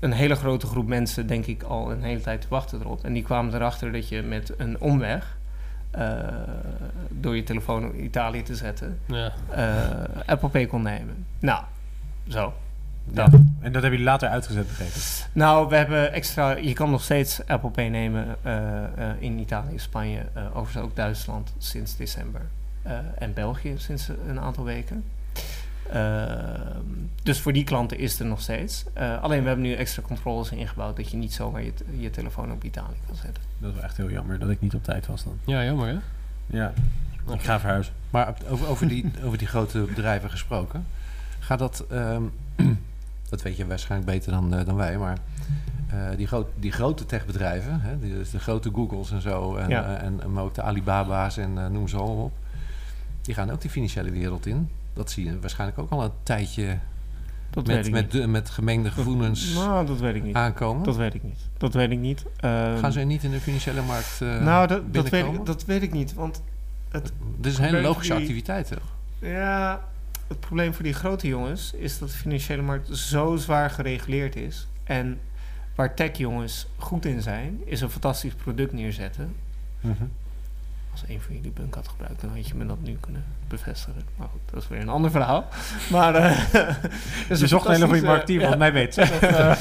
een hele grote groep mensen, denk ik, al een hele tijd te wachten erop. En die kwamen erachter dat je met een omweg, eh, door je telefoon in Italië te zetten, Ja. eh, Apple Pay kon nemen. Nou, zo. Ja. En dat hebben jullie later uitgezet, begrepen. Nou, we hebben extra. Je kan nog steeds Apple Pay nemen eh, eh, in Italië, Spanje, eh overigens ook Duitsland sinds december. Eh, en België sinds een aantal weken. Ehm, dus voor die klanten is het er nog steeds. Eh, alleen we hebben nu extra controles ingebouwd dat je niet zomaar je, je telefoon op Italië kan zetten. Dat is wel echt heel jammer dat ik niet op tijd was dan. ja, jammer hè? Ja. Ik ga verhuizen. Maar over, over, die, over die grote bedrijven gesproken. Gaat dat, ehm, dat weet je waarschijnlijk beter dan, eh, dan wij, maar eh, die, groot, die grote techbedrijven, hè, die, dus de grote Googles en zo, en, Ja. eh, en, maar ook de Alibaba's en noem ze allemaal op, die gaan ook die financiële wereld in. Dat zie je waarschijnlijk ook al een tijdje Dat met, met, de- met gemengde gevoelens Nou, dat weet ik niet. aankomen. Dat weet ik niet. Dat weet ik niet. Ehm, gaan ze niet in de financiële markt nou, dat, dat, weet ik, dat weet ik niet. Want Dit is een hele logische activiteit, toch? Ja, het probleem voor die grote jongens is dat de financiële markt zo zwaar gereguleerd is. En waar tech-jongens goed in zijn, is een fantastisch product neerzetten. Mhm. Als een van jullie Bunk had gebruikt, dan had je me dat nu kunnen bevestigen. Maar goed, dat is weer een ander verhaal. Maar, eh, dus Je zocht een hele goede marketeer, want mij weet. Bij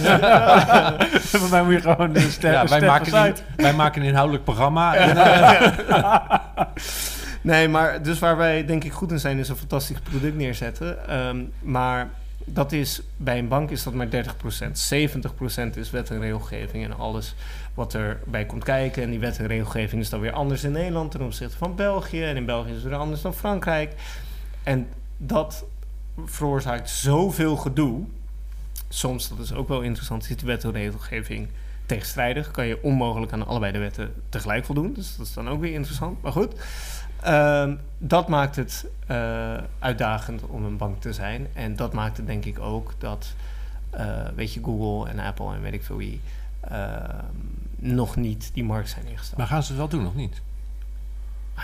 mij moet je gewoon de ster, Ja, wij, maken een, site. wij maken een inhoudelijk programma. En, eh, Nee, maar dus waar wij denk ik goed in zijn, is een fantastisch product neerzetten. Ehm, maar dat is, bij een bank is dat maar 30%. 70% is wet en regelgeving en alles wat erbij komt kijken. En die wet en regelgeving is dan weer anders in Nederland ten opzichte van België. En in België is het weer anders dan Frankrijk. En dat veroorzaakt zoveel gedoe. Soms, dat is ook wel interessant, is die wet en regelgeving tegenstrijdig. Kan je onmogelijk aan allebei de wetten tegelijk voldoen. Dus dat is dan ook weer interessant. Maar goed, Ehm, dat maakt het eh, uitdagend om een bank te zijn. En dat maakt het denk ik ook dat, eh, weet je, Google en Apple en weet ik veel wie, ehm, nog niet die markt zijn ingestapt. maar gaan ze het wel doen of niet?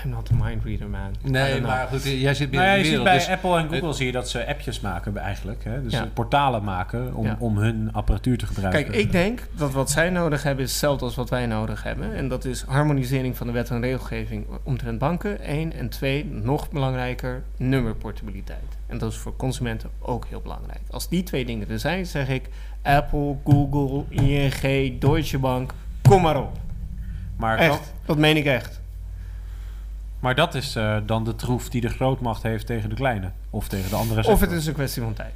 I'm not a mind reader, man. Nee, maar goed, jij zit Nou ja, je de ziet wereld. bij dus- Apple en Google zie je dat ze appjes maken eigenlijk. Hè? Dus Ja. portalen maken om, Ja. om hun apparatuur te gebruiken. Kijk, ik denk dat wat zij nodig hebben is hetzelfde als wat wij nodig hebben. En dat is harmonisering van de wet en regelgeving omtrent banken. Eén. En twee, nog belangrijker, nummerportabiliteit. En dat is voor consumenten ook heel belangrijk. Als die twee dingen er zijn, zeg ik Apple, Google, ING, Deutsche Bank, kom maar op. maar, Echt, dat meen ik echt. Maar dat is eh, dan de troef die de grootmacht heeft tegen de kleine. Of tegen de andere Of het is een kwestie van tijd.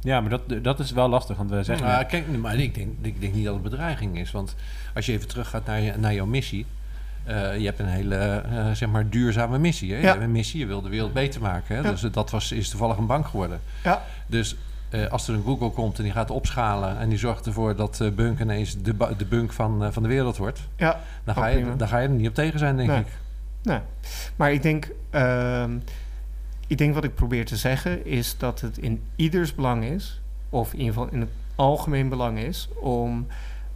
Ja, maar dat, dat is wel lastig. Want we zeggen... Nou, kijk, maar ik denk, ik denk niet dat het bedreiging is. Want als je even teruggaat naar, je, naar jouw missie. eh, je hebt een hele eh, zeg maar duurzame missie. Hè? Je hebt een missie, je wil de wereld beter maken. Hè? Ja. Dus dat was, is toevallig een bank geworden. Ja. Dus eh, als er een Google komt en die gaat opschalen... en die zorgt ervoor dat eh Bunk ineens de, de Bunk van, eh, van de wereld wordt... Ja, dan ga, je, prima. dan ga je er niet op tegen zijn, denk Nee. ik. Nee, maar ik denk, ehm, ik denk wat ik probeer te zeggen is dat het in ieders belang is, of in ieder geval in het algemeen belang is, om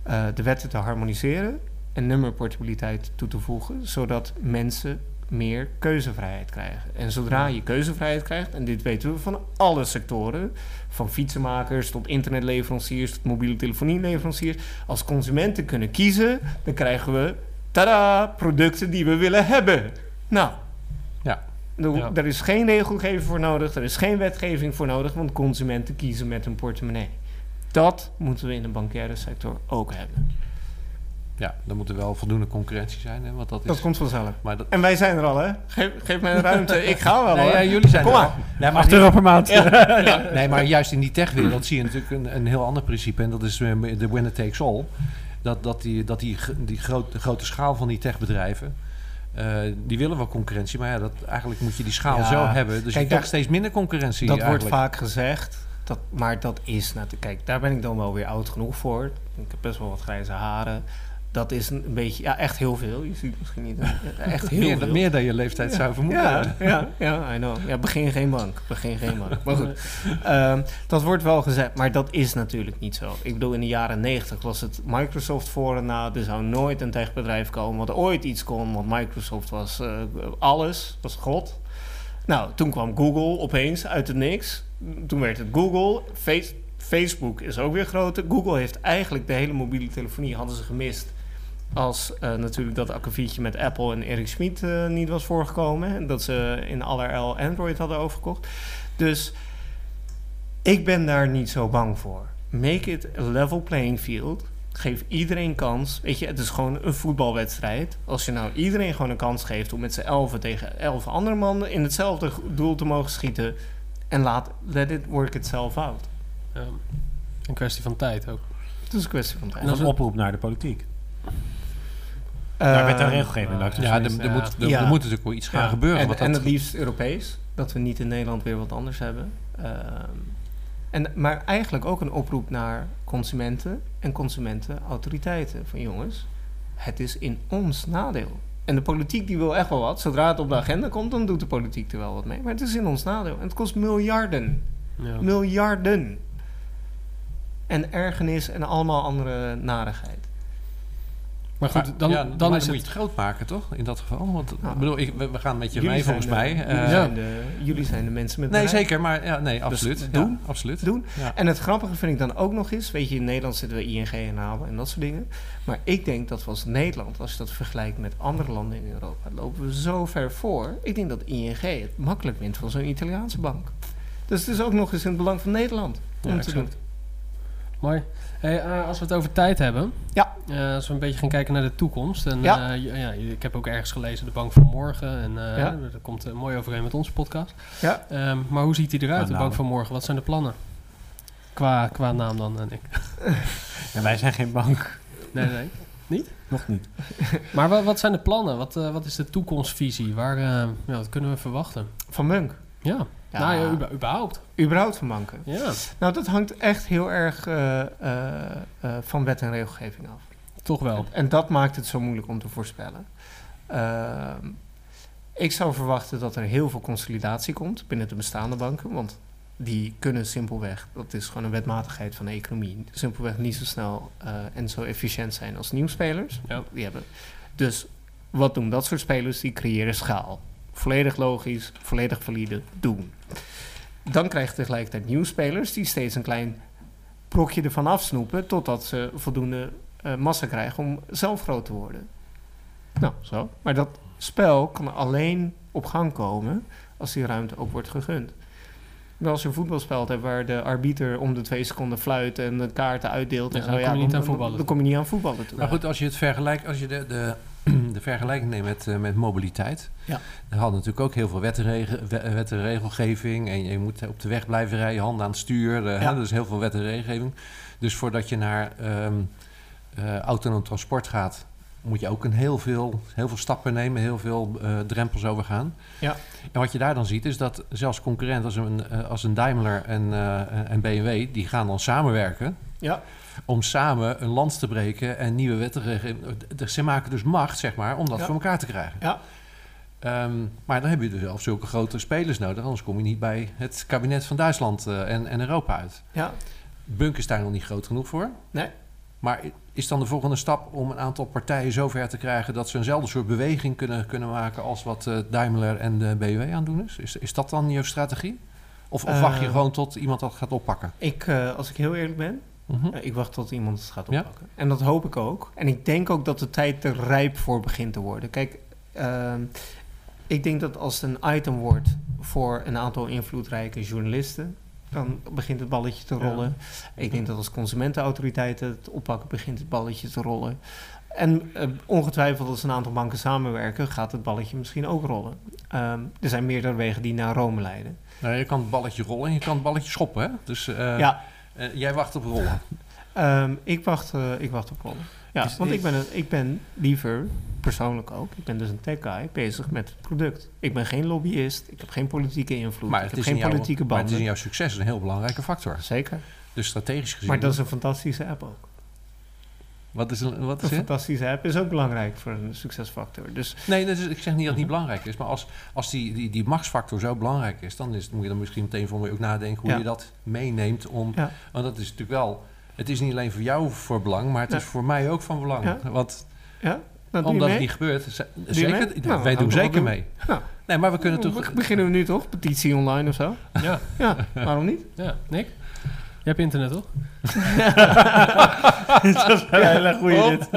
eh, de wetten te harmoniseren en nummerportabiliteit toe te voegen, zodat mensen meer keuzevrijheid krijgen. En zodra je keuzevrijheid krijgt, en dit weten we van alle sectoren, van fietsenmakers tot internetleveranciers tot mobiele telefonieleveranciers, als consumenten kunnen kiezen, dan krijgen we tada, producten die we willen hebben. Nou, Ja. er- Ja. er is geen regelgeving voor nodig, er is geen wetgeving voor nodig, want consumenten kiezen met hun portemonnee. Dat moeten we in de bankaire sector ook hebben. Ja, dan moet er wel voldoende concurrentie zijn. Hè? Want dat is, Dat komt vanzelf. maar dat, En wij zijn er al, hè? Geef, geef mij een ruimte. Ik ga wel, nee, hoor. ja, jullie zijn Kom er maar. al. Nee, maar 8 euro per maand. Nee, maar juist in die techwereld zie je natuurlijk een, een heel ander principe. En dat is eh, de winner takes all. Dat, dat, die, dat die, die groot, de grote schaal van die techbedrijven... eh, die willen wel concurrentie, maar ja, dat, eigenlijk moet je die schaal Ja, zo hebben. Dus kijk, je krijgt steeds minder concurrentie Dat wordt vaak gezegd, dat, maar dat is natuurlijk... Kijk, daar ben ik dan wel weer oud genoeg voor. Ik heb best wel wat grijze haren. Dat is een beetje, ja, echt heel veel. Je ziet misschien niet, echt heel meer, veel. meer dan je leeftijd zou vermoeden. Ja, ja, ja, I know. Ja, begin geen bank. Begin geen bank. Maar goed, Ehm, dat wordt wel gezegd, maar dat is natuurlijk niet zo. Ik bedoel, in de jaren 90 was het Microsoft voor en na. Er zou nooit een techbedrijf komen wat ooit iets kon, want Microsoft was eh, alles, was God. Nou, toen kwam Google opeens uit het niks. Toen werd het Google. Face- Facebook is ook weer groter. Google heeft eigenlijk de hele mobiele telefonie hadden ze gemist. Als eh, natuurlijk dat akkefietje met Apple en Eric Schmid eh, niet was voorgekomen. En dat ze in allerijl Android hadden overgekocht. Dus ik ben daar niet zo bang voor. Make it a level playing field. Geef iedereen kans. Weet je, het is gewoon een voetbalwedstrijd. Als je nou iedereen gewoon een kans geeft om met z'n elfen tegen elf andere mannen in hetzelfde doel te mogen schieten. En laat let it work itself out. Ja. Een kwestie van tijd ook. Het is een kwestie van tijd. En dat is een oproep naar de politiek. Daar werd een regelgeving. laat ik zo Ja, er, er, moet, er, Ja. er moet natuurlijk wel iets gaan Ja. gebeuren. En, wat en dat, het liefst Europees. Dat we niet in Nederland weer wat anders hebben. Ehm, en, maar eigenlijk ook een oproep naar consumenten en consumentenautoriteiten. Van jongens, het is in ons nadeel. En de politiek die wil echt wel wat. Zodra het op de agenda komt, dan doet de politiek er wel wat mee. Maar het is in ons nadeel. En het kost miljarden. Ja. Miljarden. En ergernis en allemaal andere narigheid. Maar goed, Maar, dan, ja, dan maar is moet het... je het groot maken, toch? In dat geval. Want Nou, ik bedoel, ik, we, we gaan met je Jullie mee, volgens de- mij. Jullie, Eh, zijn de, jullie zijn de mensen met Nee, bereik. zeker. Maar ja, nee, absoluut. Dus Ja, doen. absoluut. doen. Ja. En het grappige vind ik dan ook nog eens, weet je, in Nederland zitten we ING en ABN en dat soort dingen. Maar ik denk dat we als Nederland, als je dat vergelijkt met andere landen in Europa, lopen we zo ver voor. Ik denk dat ING het makkelijk wint van zo'n Italiaanse bank. Dus het is ook nog eens in het belang van Nederland om te doen. Mooi. Hey, eh, als we het over tijd hebben. Ja. eh, als we een beetje gaan kijken naar de toekomst. En, Ja. eh, ja, ik heb ook ergens gelezen de Bank van Morgen. En eh, Ja. dat komt mooi overeen met onze podcast. Ja. Ehm, maar hoe ziet die eruit, de. Bank van Morgen? Wat zijn de plannen? Qua, qua naam dan, en ik. En wij zijn geen bank. Nee, nee. Nog niet. Maar wat, wat zijn de plannen? Wat, eh, wat is de toekomstvisie? Waar, eh, ja, wat kunnen we verwachten? Van Munk. Ja, Ja. nou ja, überhaupt. Überhaupt van banken. Ja, Nou, dat hangt echt heel erg eh, eh, eh, van wet en regelgeving af. toch wel. En dat maakt het zo moeilijk om te voorspellen. Ehm, ik zou verwachten dat er heel veel consolidatie komt binnen de bestaande banken. Want die kunnen simpelweg, dat is gewoon een wetmatigheid van de economie, simpelweg niet zo snel en zo efficiënt zijn als nieuwspelers. Ja. Die hebben. Dus wat doen dat soort spelers? Die creëren schaal. Volledig logisch, volledig valide, doen. Dan krijg je tegelijkertijd nieuwspelers die steeds een klein brokje ervan afsnoepen totdat ze voldoende eh, massa krijgen om zelf groot te worden. Nou, zo. Maar dat spel kan alleen op gang komen als die ruimte ook wordt gegund. Maar als je een voetbalspel hebt waar de arbiter om de twee seconden fluit en de kaarten uitdeelt en Ja, zo, dan kom je niet aan dan, voetballen dan kom je niet aan voetballen toe. Maar goed, als je het vergelijkt, als je de, de, de vergelijking neemt met, eh, met mobiliteit. Ja. Dan hadden natuurlijk ook heel veel wet en, rege- we- wet en regelgeving. En je moet op de weg blijven rijden, handen aan het stuur. eh, Ja. hè, dus heel veel wet en regelgeving. Dus voordat je naar ehm eh, autonoom transport gaat, moet je ook een heel veel, heel veel stappen nemen, heel veel eh, drempels overgaan. Ja. En wat je daar dan ziet, is dat zelfs concurrenten als een, eh, als een Daimler en, eh, en BMW, die gaan dan samenwerken Ja, om samen een lans te breken en nieuwe wetten te regelen. Ze maken dus macht, zeg maar, om dat Ja. voor elkaar te krijgen. Ja. Ehm, maar dan heb je dus wel zulke grote spelers nodig, anders kom je niet bij het kabinet van Duitsland eh, en, en Europa uit. ja. Bunk is daar nog niet groot genoeg voor. Nee. Maar is dan de volgende stap om een aantal partijen zover te krijgen dat ze eenzelfde soort beweging kunnen, kunnen maken als wat eh, Daimler en de BMW aan doen is? is? Is dat dan je strategie? Of, of wacht je Eh. gewoon tot iemand dat gaat oppakken? Ik, als ik heel eerlijk ben, Mhm. ik wacht tot iemand het gaat Ja. oppakken. En dat hoop ik ook. En ik denk ook dat de tijd er rijp voor begint te worden. Kijk, ehm, ik denk dat als het een item wordt voor een aantal invloedrijke journalisten, dan begint het balletje te Ja. rollen. Ik denk dat als consumentenautoriteiten het oppakken, begint het balletje te rollen. En eh, ongetwijfeld als een aantal banken samenwerken, gaat het balletje misschien ook rollen. Ehm, er zijn meerdere wegen die naar Rome leiden. Nou, je kan het balletje rollen en je kan het balletje schoppen. Hè? Dus eh, ja, eh, jij wacht op rollen. ehm, ik, wacht, eh, ik wacht op rollen. Ja, Dus want ik- ik ben, een, ik ben liever, persoonlijk ook, ik ben dus een tech guy, bezig met het product. Ik ben geen lobbyist, ik heb geen politieke invloed, Maar ik heb in geen jouw, politieke maar het is in jouw succes een heel belangrijke factor. Zeker. Dus strategisch gezien. Maar dat is een fantastische app ook. Wat is, een- wat is het? fantastische app is ook belangrijk voor een succesfactor. Dus Nee, dat is, ik zeg niet dat het niet belangrijk is. Maar als, als die, die, die machtsfactor zo belangrijk is, dan is, moet je dan misschien meteen voor me ook nadenken hoe Ja. je dat meeneemt. Om, Ja. Want dat is natuurlijk wel. Het is niet alleen voor jou voor belang, maar het Ja. is voor mij ook van belang. Ja. Want omdat mee. het niet gebeurt, zeker, Nou, wij doen zeker doen. mee. Nou. Nee, maar we kunnen toch. Be- Beginnen we nu toch? Petitie online of zo? Ja, Ja, waarom niet? ja. Nick? Je hebt internet, toch? Oh. dit.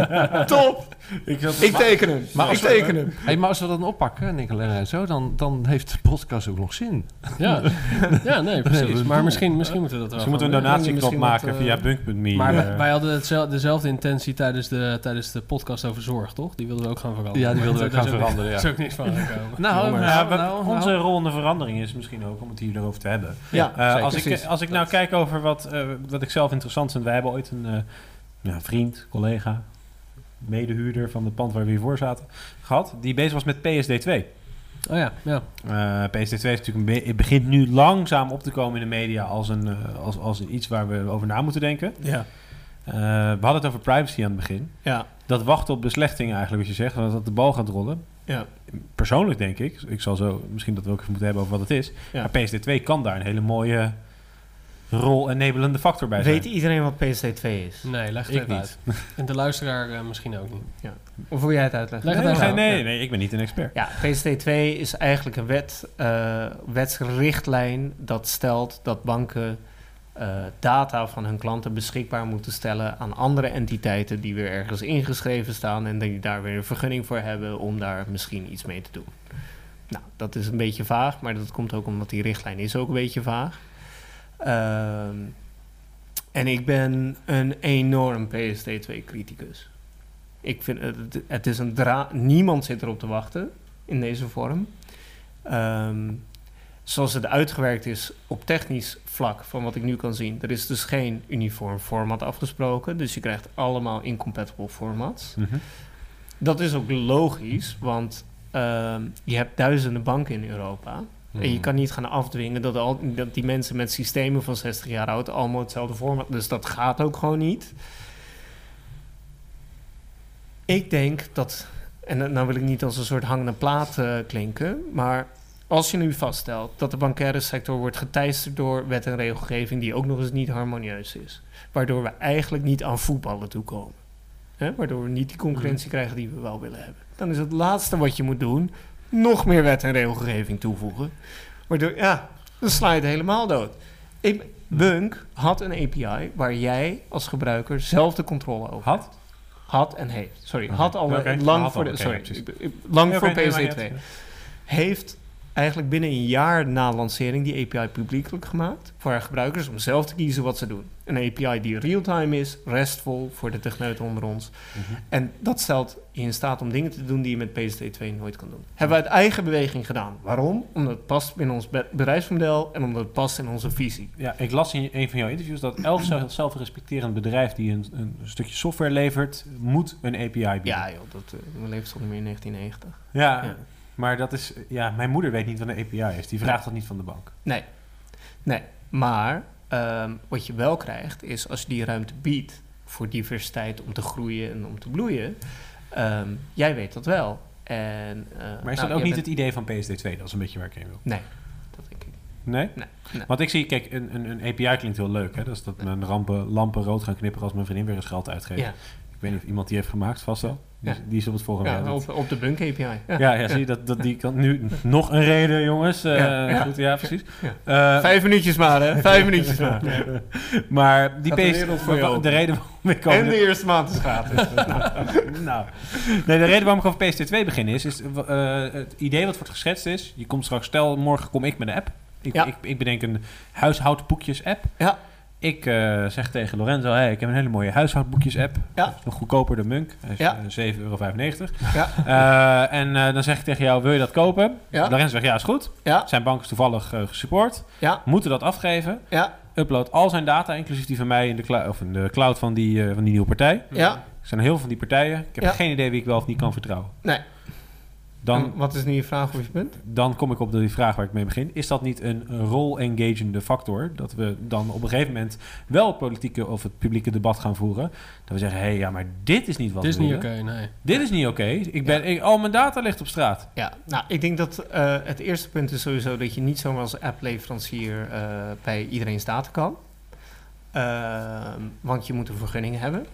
Top! Ik zat Ik teken hem. Maar ik als we- teken hem. Hey, maar als we dat dan oppakken, Nicola en zo, dan, dan heeft de podcast ook nog zin. Ja, ja nee, precies. Maar misschien, misschien moeten we dat wel Misschien moeten we een donatieknop maken eh, via bunk.me. Maar wij, eh. wij hadden hetzel- dezelfde intentie tijdens de, tijdens de podcast over zorg, toch? Die wilden we ook gaan veranderen. Ja, die wilden we ook gaan is veranderen, Daar ja. is ook niks van gekomen. Nou, nou, nou, onze nou. rol in de verandering is misschien ook om het hier erover te hebben. Ja, Eh, zeker. als, ik, als ik nou kijk over wat, eh, wat ik zelf interessant vind. Wij hebben ooit een eh, ja, vriend, collega, medehuurder van het pand waar we hiervoor zaten gehad. Die bezig was met PSD2. Oh ja, ja. Eh, PSD2 is natuurlijk het begint nu langzaam op te komen in de media als, een, eh, als, als iets waar we over na moeten denken. Ja. Eh, we hadden het over privacy aan het begin. Ja. Dat wachten op beslechting eigenlijk, wat je zegt, dat de bal gaat rollen. Ja. Persoonlijk denk ik, ik zal zo misschien dat we ook even moeten hebben over wat het is. Ja. Maar PSD2 kan daar een hele mooie rol enabelende factor bij zijn. Weet iedereen wat PSD2 is? Nee, leg het Ik even niet. uit. En de luisteraar eh, misschien ook niet. Of wil jij het uitleggen? Leg het Nee, uit. nee, nee, ik ben niet een expert. Ja, PSD2 is eigenlijk een wet, eh, wetsrichtlijn dat stelt dat banken eh, data van hun klanten beschikbaar moeten stellen aan andere entiteiten die weer ergens ingeschreven staan en die daar weer een vergunning voor hebben om daar misschien iets mee te doen. Nou, dat is een beetje vaag, maar dat komt ook omdat die richtlijn is ook een beetje vaag. Ehm, en ik ben een enorm PSD2-criticus. Ik vind het, het- het is een dra. Niemand zit erop te wachten in deze vorm. Ehm, zoals het uitgewerkt is op technisch vlak, van wat ik nu kan zien, er is dus geen uniform format afgesproken. Dus je krijgt allemaal incompatible formats. Mhm. Dat is ook logisch, want ehm, je hebt duizenden banken in Europa. En je kan niet gaan afdwingen dat, al, dat die mensen met systemen van 60 jaar oud allemaal hetzelfde format. Dus dat gaat ook gewoon niet. Ik denk dat, en dan- nou wil ik niet als een soort hangende plaat eh, klinken, maar als je nu vaststelt dat de bankaire sector wordt geteisterd door wet en regelgeving die ook nog eens niet harmonieus is, waardoor we eigenlijk niet aan voetballen toekomen, hè? waardoor we niet die concurrentie krijgen die we wel willen hebben, dan is het laatste wat je moet doen nog meer wet en regelgeving toevoegen, waardoor ja, dan sla je het helemaal dood. Ik, Bunk had een API waar jij als gebruiker zelf de controle over Had? had en heeft. Sorry, had al lang had voor al, de oké, sorry, lang Ja, voor oké, nee, maakt niet PSD2. uit. Heeft eigenlijk binnen een jaar na lancering die API publiekelijk gemaakt voor haar gebruikers om zelf te kiezen wat ze doen. Een API die real-time is, restful voor de techneuten onder ons. Mhm. En dat stelt je in staat om dingen te doen die je met PSD2 nooit kan doen. Hebben we uit eigen beweging gedaan. Waarom? Omdat het past binnen ons be- bedrijfsmodel en omdat het past in onze visie. Ja, ik las in een van jouw interviews dat elk zelf- zelfrespecterend bedrijf die een, een stukje software levert, moet een API bieden. Ja joh, dat uh, leeft al niet meer in 1990. Ja, Ja. Maar dat is, ja, mijn moeder weet niet wat een API is. Die vraagt dat niet van de bank. Nee, nee. Maar ehm, wat je wel krijgt is als je die ruimte biedt voor diversiteit om te groeien en om te bloeien. ehm, jij weet dat wel. En, eh, Maar is nou, dat ook niet bent- het idee van PSD2? Dat is een beetje waar ik heen wil. Nee, dat denk ik niet. Nee? Nee, nee. Want ik zie, kijk, een, een, een API klinkt heel leuk. Hè? Dat is dat mijn rampen, lampen rood gaan knipperen als mijn vriendin weer eens geld uitgeeft. Ja, Ik weet niet of iemand die heeft gemaakt, vast wel. Die, Ja. die is op het volgende ja op, op de Bunk API. Ja. Ja, ja, zie je, dat, dat die kan nu nog een reden, jongens. Eh, Ja, ja. Goed, ja, precies. Ja. Eh, Vijf minuutjes maar, hè? Vijf minuutjes maar. maar die Gaat de voor reden waarom ik En de eerste maand is gratis. nou, nee, de reden waarom ik over PSD2 begin is, is eh, het idee wat wordt geschetst is, je komt straks, stel morgen kom ik met een app. Ik, Ja. ik, ik bedenk een huishoudboekjes app. Ja. Ik eh, zeg tegen Lorenzo, hey, ik heb een hele mooie huishoudboekjes app. Ja. Nog goedkoper dan Munk. Hij is Ja. eh, 7,95 euro. Ja. Eh, en dan zeg ik tegen jou, wil je dat kopen? Ja. Lorenzo zegt, ja, is goed. Ja, Zijn bank is toevallig gesupport. ja, Moeten dat afgeven. ja, Upload al zijn data, inclusief die van mij, in de, clou- of in de cloud van die, van die nieuwe partij. ja. Er zijn heel veel van die partijen. Ik heb geen idee wie ik wel of niet kan vertrouwen. Nee. Dan, En wat is nu je vraag of je punt? dan kom ik op die vraag waar ik mee begin. Is dat niet een rol-engagende factor? Dat we dan op een gegeven moment wel het politieke of het publieke debat gaan voeren. Dat we zeggen, hé, hey, ja, maar dit is niet wat Dit is we niet oké, willen. nee. Dit is niet oké. Ik ben, ik, al mijn data ligt op straat. Ja, nou, ik denk dat eh, het eerste punt is sowieso dat je niet zomaar als appleverancier eh bij iedereen's data kan. Ehm, want je moet een vergunning hebben.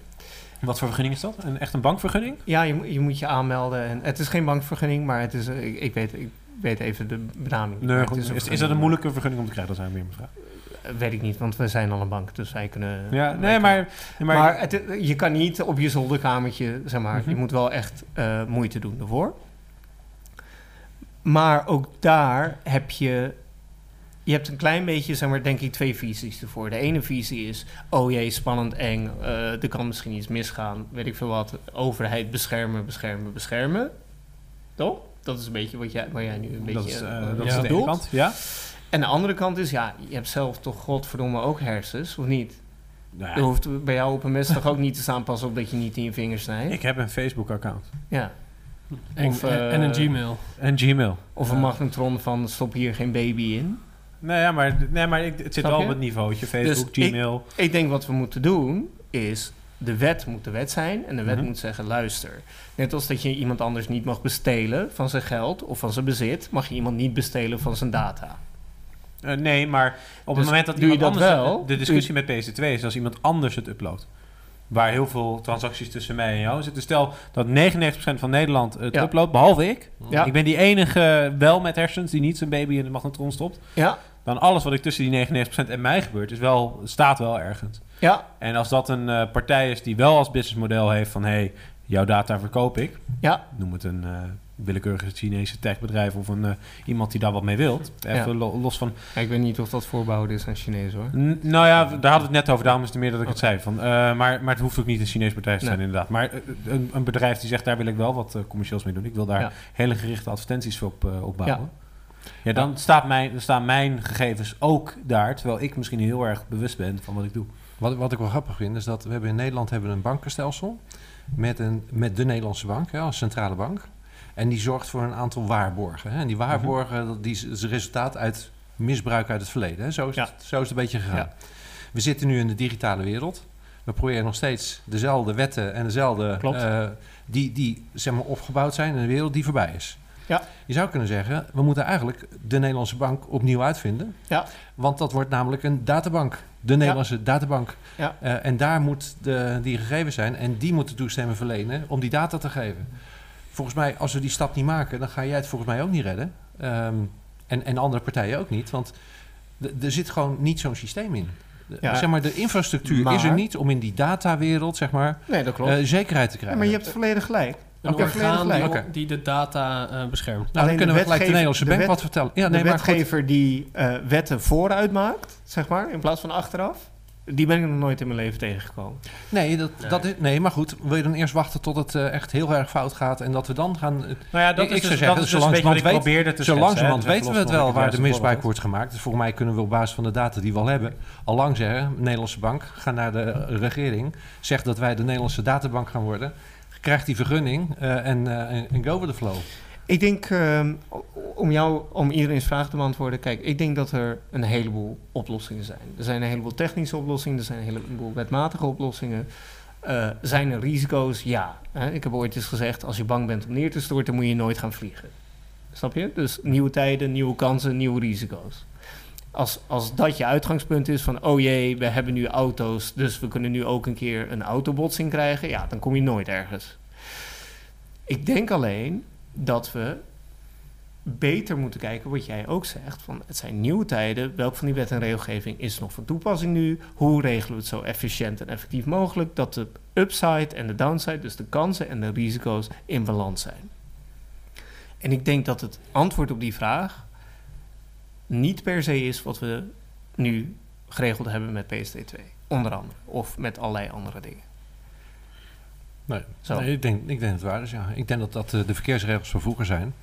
Wat voor vergunning is dat? Een, echt een bankvergunning? Ja, je, moet- je moet je aanmelden. En het is geen bankvergunning, maar het is, eh, ik, ik, weet, ik weet even de benaming. Nee, goed. is, is, dat een moeilijke vergunning om te krijgen? Dat zijn weer mijn vraag. Eh, Weet ik niet, want we zijn al een bank, dus wij kunnen... Ja, nee, kunnen- maar... Maar, maar, het, je kan niet op je zolderkamertje, zeg maar, Mhm. je moet wel echt eh, moeite doen ervoor. Maar ook daar heb je, je hebt een klein beetje, zeg maar, denk ik twee visies ervoor. De ene visie is, oh jee, spannend, eng, eh, er kan misschien iets misgaan, weet ik veel wat. Overheid beschermen, beschermen, beschermen. Toch? Dat is een beetje wat jij, waar jij nu een beetje dat is, eh, dat ja. is de ene bedoelt. kant. Ja? En de andere kant is, ja, je hebt zelf toch godverdomme ook hersens, of niet? Nou, Er hoeft bij jou op een mes toch ook niet te staan pas op dat je niet in je vingers snijdt? ik heb een Facebook-account. Ja. En, Of, eh, en een Gmail. En Gmail. Of een magnetron van stop hier geen baby in. Nee, ja, maar, nee, maar het zit Snap wel je? op het niveautje. Facebook, Dus ik- Gmail. Ik denk wat we moeten doen is... De wet moet de wet zijn en de wet Mhm. moet zeggen: luister. Net als dat je iemand anders niet mag bestelen van zijn geld of van zijn bezit, mag je iemand niet bestelen van zijn data. Eh, nee, maar op Dus het moment dat iemand dat anders... wel? De discussie met PC2 is als iemand anders het uploadt. Waar heel veel transacties tussen mij en jou zitten. Stel dat 99% van Nederland het Ja. uploadt, behalve ik. Ja. Ik ben die enige wel met hersens die niet zijn baby in de magnetron stopt. Ja, Dan alles wat ik tussen die 99% en mij gebeurt, is wel, staat wel ergens. ja, En als dat een eh, partij is die wel als businessmodel heeft van... hé, hey, jouw data verkoop ik. ja. Noem het een eh, willekeurige Chinese techbedrijf... of een, eh, iemand die daar wat mee wilt. Even lo- los van... Ja, Ik weet niet of dat voorbehouden is aan Chinees hoor. N- nou ja, daar hadden we het net over. Daarom is het meer dat ik het zei. Van, eh, maar, maar het hoeft ook niet een Chinees bedrijf te zijn Nee. inderdaad. Maar een, een bedrijf die zegt... daar wil ik wel wat commercieels mee doen. Ik wil daar Ja. hele gerichte advertenties op, eh, op bouwen. Ja. dan, Staat mijn, dan staan mijn gegevens ook daar... terwijl ik misschien heel erg bewust ben van wat ik doe. Wat, wat ik wel grappig vind, is dat we hebben in Nederland hebben we een bankenstelsel met, een, met de Nederlandse bank, hè, als centrale bank. En die zorgt voor een aantal waarborgen. Hè. En die waarborgen, dat die is resultaat uit misbruik uit het verleden. Hè. Zo, is Ja. het, zo is het een beetje gegaan. Ja. We zitten nu in de digitale wereld. We proberen nog steeds dezelfde wetten en dezelfde... Eh, die, die zeg maar, opgebouwd zijn in een wereld die voorbij is. Ja. Je zou kunnen zeggen, we moeten eigenlijk de Nederlandse bank opnieuw uitvinden. Ja. Want dat wordt namelijk een databank. De Nederlandse databank. Ja. Eh, en daar moet de, die gegevens zijn. En die moeten toestemming verlenen om die data te geven. Volgens mij, als we die stap niet maken, dan ga jij het volgens mij ook niet redden. Ehm, en, en andere partijen ook niet. Want er zit gewoon niet zo'n systeem in. De- Ja. Zeg maar, de infrastructuur Maar- is er niet om in die datawereld zeg maar, Nee, dat klopt. eh, zekerheid te Ja, krijgen. maar je hebt volledig gelijk. Een orgaan die, de data eh, beschermt. nou, alleen dan kunnen de we gelijk de Nederlandse de bank wet- wat vertellen. Ja, de nee, maar goed. wetgever die eh, wetten vooruit maakt, zeg maar, in plaats van achteraf, die ben ik nog nooit in mijn leven tegengekomen. Nee, dat, Nee. Dat is, nee, maar goed. Wil je dan eerst wachten tot het eh, echt heel erg fout gaat en dat we dan gaan... Nou ja, dat Ik- is ik zou dus, zeggen, dat zo dus een beetje wat langzamerhand ik weet- probeerde te Zo schetsen, langzamerhand hè. Dus weten we het wel waar de misbruik wordt gemaakt. Dus volgens mij kunnen we op basis van de data die we al hebben... al lang zeggen, Nederlandse bank, ga naar de regering... zeg dat wij de Nederlandse databank gaan worden... krijgt die vergunning eh, en, eh, en- en go with the flow. Ik denk, ehm, om jou, om iedereen's vraag te beantwoorden, kijk, ik denk dat er een heleboel oplossingen zijn. Er zijn een heleboel technische oplossingen, er zijn een heleboel wetmatige oplossingen. Eh, zijn er risico's? Ja. Hè? Ik heb ooit eens gezegd, als je bang bent om neer te storten, moet je nooit gaan vliegen. Snap je? Dus nieuwe tijden, nieuwe kansen, nieuwe risico's. Als, als dat je uitgangspunt is van, oh jee, we hebben nu auto's, dus we kunnen nu ook een keer een autobotsing krijgen, ja, dan kom je nooit ergens. Ik denk alleen dat we beter moeten kijken wat jij ook zegt. Van het zijn nieuwe tijden. Welk van die wet en regelgeving is nog van toepassing nu? Hoe regelen we het zo efficiënt en effectief mogelijk dat de upside en de downside, dus de kansen en de risico's, in balans zijn? En ik denk dat het antwoord op die vraag niet per se is wat we nu geregeld hebben met PSD2. Onder andere. Of met allerlei andere dingen. Nee, Zo. nee, ik, denk, ik denk dat het waar is, ja. Ik denk dat dat eh, de verkeersregels van vroeger zijn.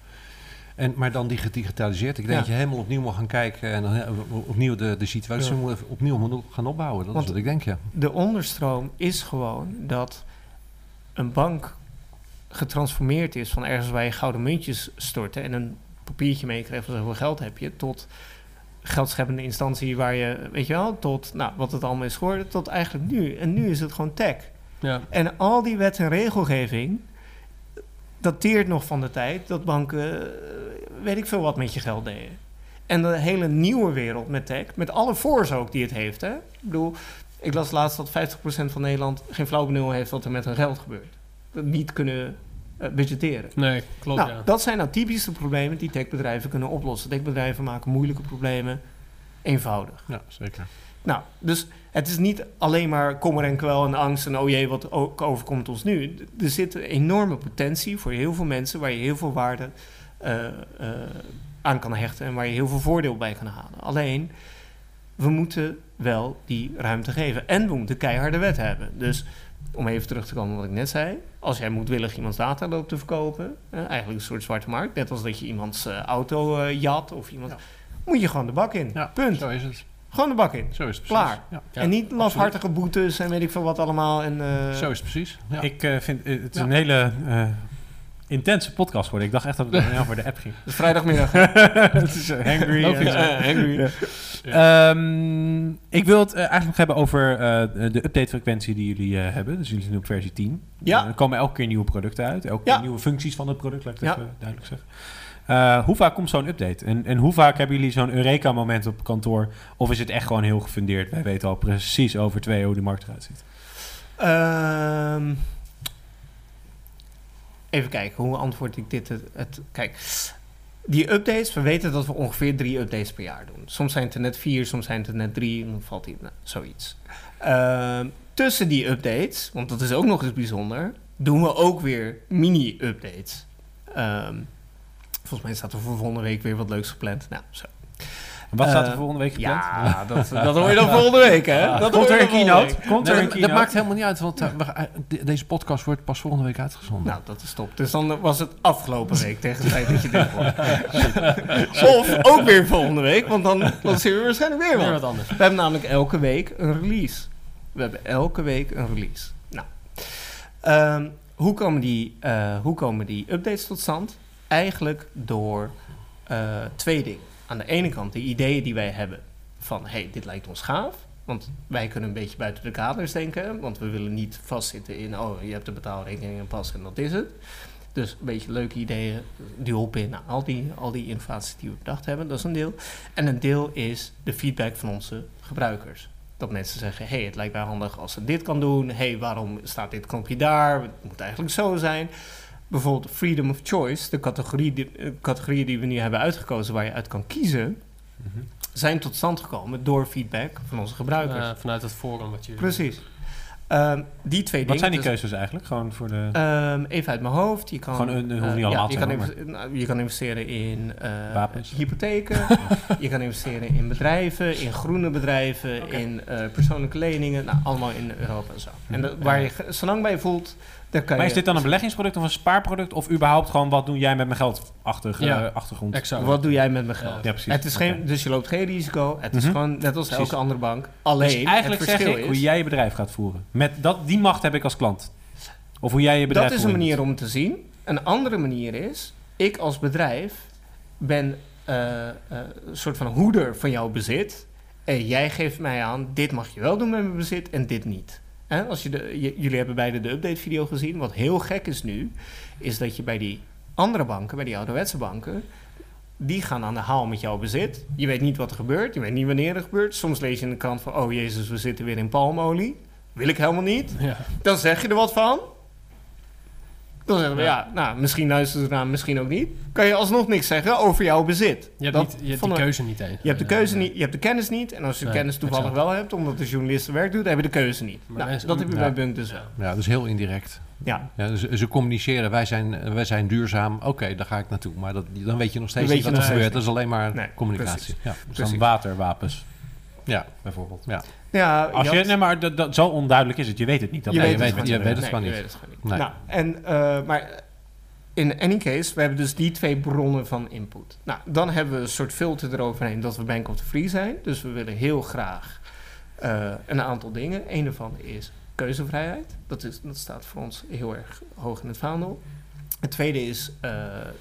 En, maar dan dig- gedigitaliseerd. Ik denk Ja. dat je helemaal opnieuw moet gaan kijken... en dan opnieuw de, de situatie Ja. moet even opnieuw moet gaan opbouwen. Dat Want- is wat ik denk, ja. de onderstroom is gewoon dat een bank getransformeerd is van ergens waar je gouden muntjes stortte en een papiertje meekreeg van zoveel geld heb je, tot geldscheppende instantie waar je, weet je wel, tot nou, wat het allemaal is geworden, tot eigenlijk nu. En nu is het gewoon tech. Ja. En al die wet en regelgeving dateert nog van de tijd dat banken, eh, weet ik veel wat met je geld deden. En de hele nieuwe wereld met tech, met alle voors ook die het heeft. Hè? Ik bedoel, ik las laatst dat 50% van Nederland geen flauw benul heeft wat er met hun geld gebeurt. Dat niet kunnen eh, budgetteren. Nee, klopt Nou, ja. dat zijn nou typische problemen die techbedrijven kunnen oplossen. Techbedrijven maken moeilijke problemen eenvoudig. Ja, zeker. Nou, dus het is niet alleen maar kommer en kwel en angst en oh jee, wat overkomt ons nu. Er zit een enorme potentie voor heel veel mensen waar je heel veel waarde eh, eh, aan kan hechten en waar je heel veel voordeel bij kan halen. Alleen, we moeten wel die ruimte geven en we moeten keiharde wet hebben. Dus om even terug te komen op wat ik net zei. Als jij moedwillig iemands data loopt te verkopen, eh, eigenlijk een soort zwarte markt, net als dat je iemands eh, auto eh, jat of iemand, Ja. moet je gewoon de bak in. Ja, Punt. Zo is het. Gewoon de bak in. Zo is het precies. Klaar. Ja. Ja, en niet lafhartige boetes en weet ik veel wat allemaal. En, eh, Zo is het precies. Ja. Ik eh, vind het is Ja. een hele eh, intense podcast geworden. Ik dacht echt dat het over de app ging. het is vrijdagmiddag. het is eh, Eh, angry. Ehm, ik wil het eh, eigenlijk nog hebben over eh, de updatefrequentie die jullie eh, hebben. Dus jullie zijn op versie 10. Ja. Er komen elke keer nieuwe producten uit. Elke Ja. keer nieuwe functies van het product, laat ik het Ja. even duidelijk zeggen. Eh, hoe vaak komt zo'n update? En, en hoe vaak hebben jullie zo'n Eureka-moment op kantoor? Of is het echt gewoon heel gefundeerd? Wij weten al precies over twee hoe de markt eruit ziet. Ehm, even kijken, hoe antwoord ik dit? Het, het- kijk, die updates, we weten dat we ongeveer drie updates per jaar doen. Soms zijn het er net vier, soms zijn het er net drie, dan valt die, nou, zoiets. Ehm, tussen die updates, want dat is ook nog eens bijzonder, doen we ook weer mini-updates. Ehm, volgens mij staat er voor volgende week weer wat leuks gepland. Nou, zo. Wat staat er Eh, volgende week gepland? Ja, dat, dat hoor je dan volgende week, hè? Dat Komt er een keynote? Komt er een dat, keynote? dat maakt helemaal niet uit, want eh, eh, deze podcast wordt pas volgende week uitgezonden. Nou, dat is top. Dus dan was het afgelopen week tegen de tijd dat je dit hoort. of ook weer volgende week, want dan lanceren we waarschijnlijk weer Weer wat. anders. We hebben namelijk elke week een release. We hebben elke week een release. Nou, ehm, hoe, komen die, eh, hoe komen die updates tot stand? Eigenlijk door eh, twee dingen. Aan de ene kant de ideeën die wij hebben van... hey, dit lijkt ons gaaf. Want wij kunnen een beetje buiten de kaders denken. Want we willen niet vastzitten in... oh, je hebt de betaalrekening en pas en dat is het. Dus een beetje leuke ideeën, dual in. Nou, al die, al die innovaties die we bedacht hebben, dat is een deel. En een deel is de feedback van onze gebruikers. Dat mensen zeggen, hey, het lijkt mij handig als het dit kan doen. hey, waarom staat dit knopje daar? Het moet eigenlijk zo zijn. Bijvoorbeeld freedom of choice, de categorie die, eh, categorieën die we nu hebben uitgekozen waar je uit kan kiezen, Mhm. zijn tot stand gekomen door feedback van onze gebruikers. Eh, vanuit het forum wat je... Precies. Ehm, die twee Wat dingen. zijn die dus- keuzes eigenlijk? Gewoon voor de... Ehm, even uit mijn hoofd. Je kan, Gewoon een- een- hoeft niet allemaal ja, te je, kan nou, je kan investeren in eh, Wapens. hypotheken. je kan investeren in bedrijven, in groene bedrijven, in eh, persoonlijke leningen. Nou, allemaal in Europa en zo. En dat, waar je ge- zo lang bij voelt, kan maar je... is dit dan een beleggingsproduct of een spaarproduct? Of überhaupt gewoon wat doe jij met mijn geld? Achtig, Ja. eh, achtergrond. Exact. Wat doe jij met mijn geld? Ja, precies. Het is geen, dus je loopt geen risico. Het is Mhm. gewoon net als Precies. elke andere bank. Alleen, Dus eigenlijk het zeg verschil ik is... hoe jij je bedrijf gaat voeren. Met dat, die macht heb ik als klant. Of hoe jij je bedrijf Dat is een manier om te zien. Een andere manier is, ik als bedrijf ben eh, eh, een soort van hoeder van jouw bezit. En jij geeft mij aan, dit mag je wel doen met mijn bezit en dit niet. Als je de, j- jullie hebben beide de update video gezien. Wat heel gek is nu, is dat je bij die andere banken, bij die ouderwetse banken... Die gaan aan de haal met jouw bezit. Je weet niet wat er gebeurt. Je weet niet wanneer het gebeurt. Soms lees je in de krant van... Oh jezus, we zitten weer in palmolie. Wil ik helemaal niet. Ja. Dan zeg je er wat van. Dan zeggen we, Ja. ja, nou, misschien luisteren ze ernaar, misschien ook niet. Kan je alsnog niks zeggen over jouw bezit. Je hebt, Dat niet, je hebt van die een- keuze niet eens. Je hebt de keuze niet, je hebt de kennis niet. En als je de Nee, kennis toevallig exact. wel hebt, omdat de journalist zijn werk doet, heb je de keuze niet. Maar Nou, mensen- dat heb je ja. bij Bunk dus wel. Ja, dat is heel indirect. Ja, Ja, ze, ze communiceren, wij zijn, wij zijn duurzaam, oké, daar ga ik naartoe. Maar dat, dan weet je nog steeds niet wat er gebeurt. Dat is alleen maar Nee, communicatie. Ja. Dus dan waterwapens, Ja. bijvoorbeeld. Ja. Ja Als je, had- nee, maar dat, dat, zo onduidelijk is het. Je weet het niet. Dat je Nee, weet, je het, weet- gewoon je niet. weet het Nee, gewoon je niet. weet het gewoon niet. Nee. Nou, en, eh, maar in any case, we hebben dus die twee bronnen van input. Nou, dan hebben we een soort filter eroverheen dat we Bank of the Free zijn. Dus we willen heel graag eh, een aantal dingen. Een daarvan is keuzevrijheid. Dat, is, dat staat voor ons heel erg hoog in het vaandel. Het tweede is eh,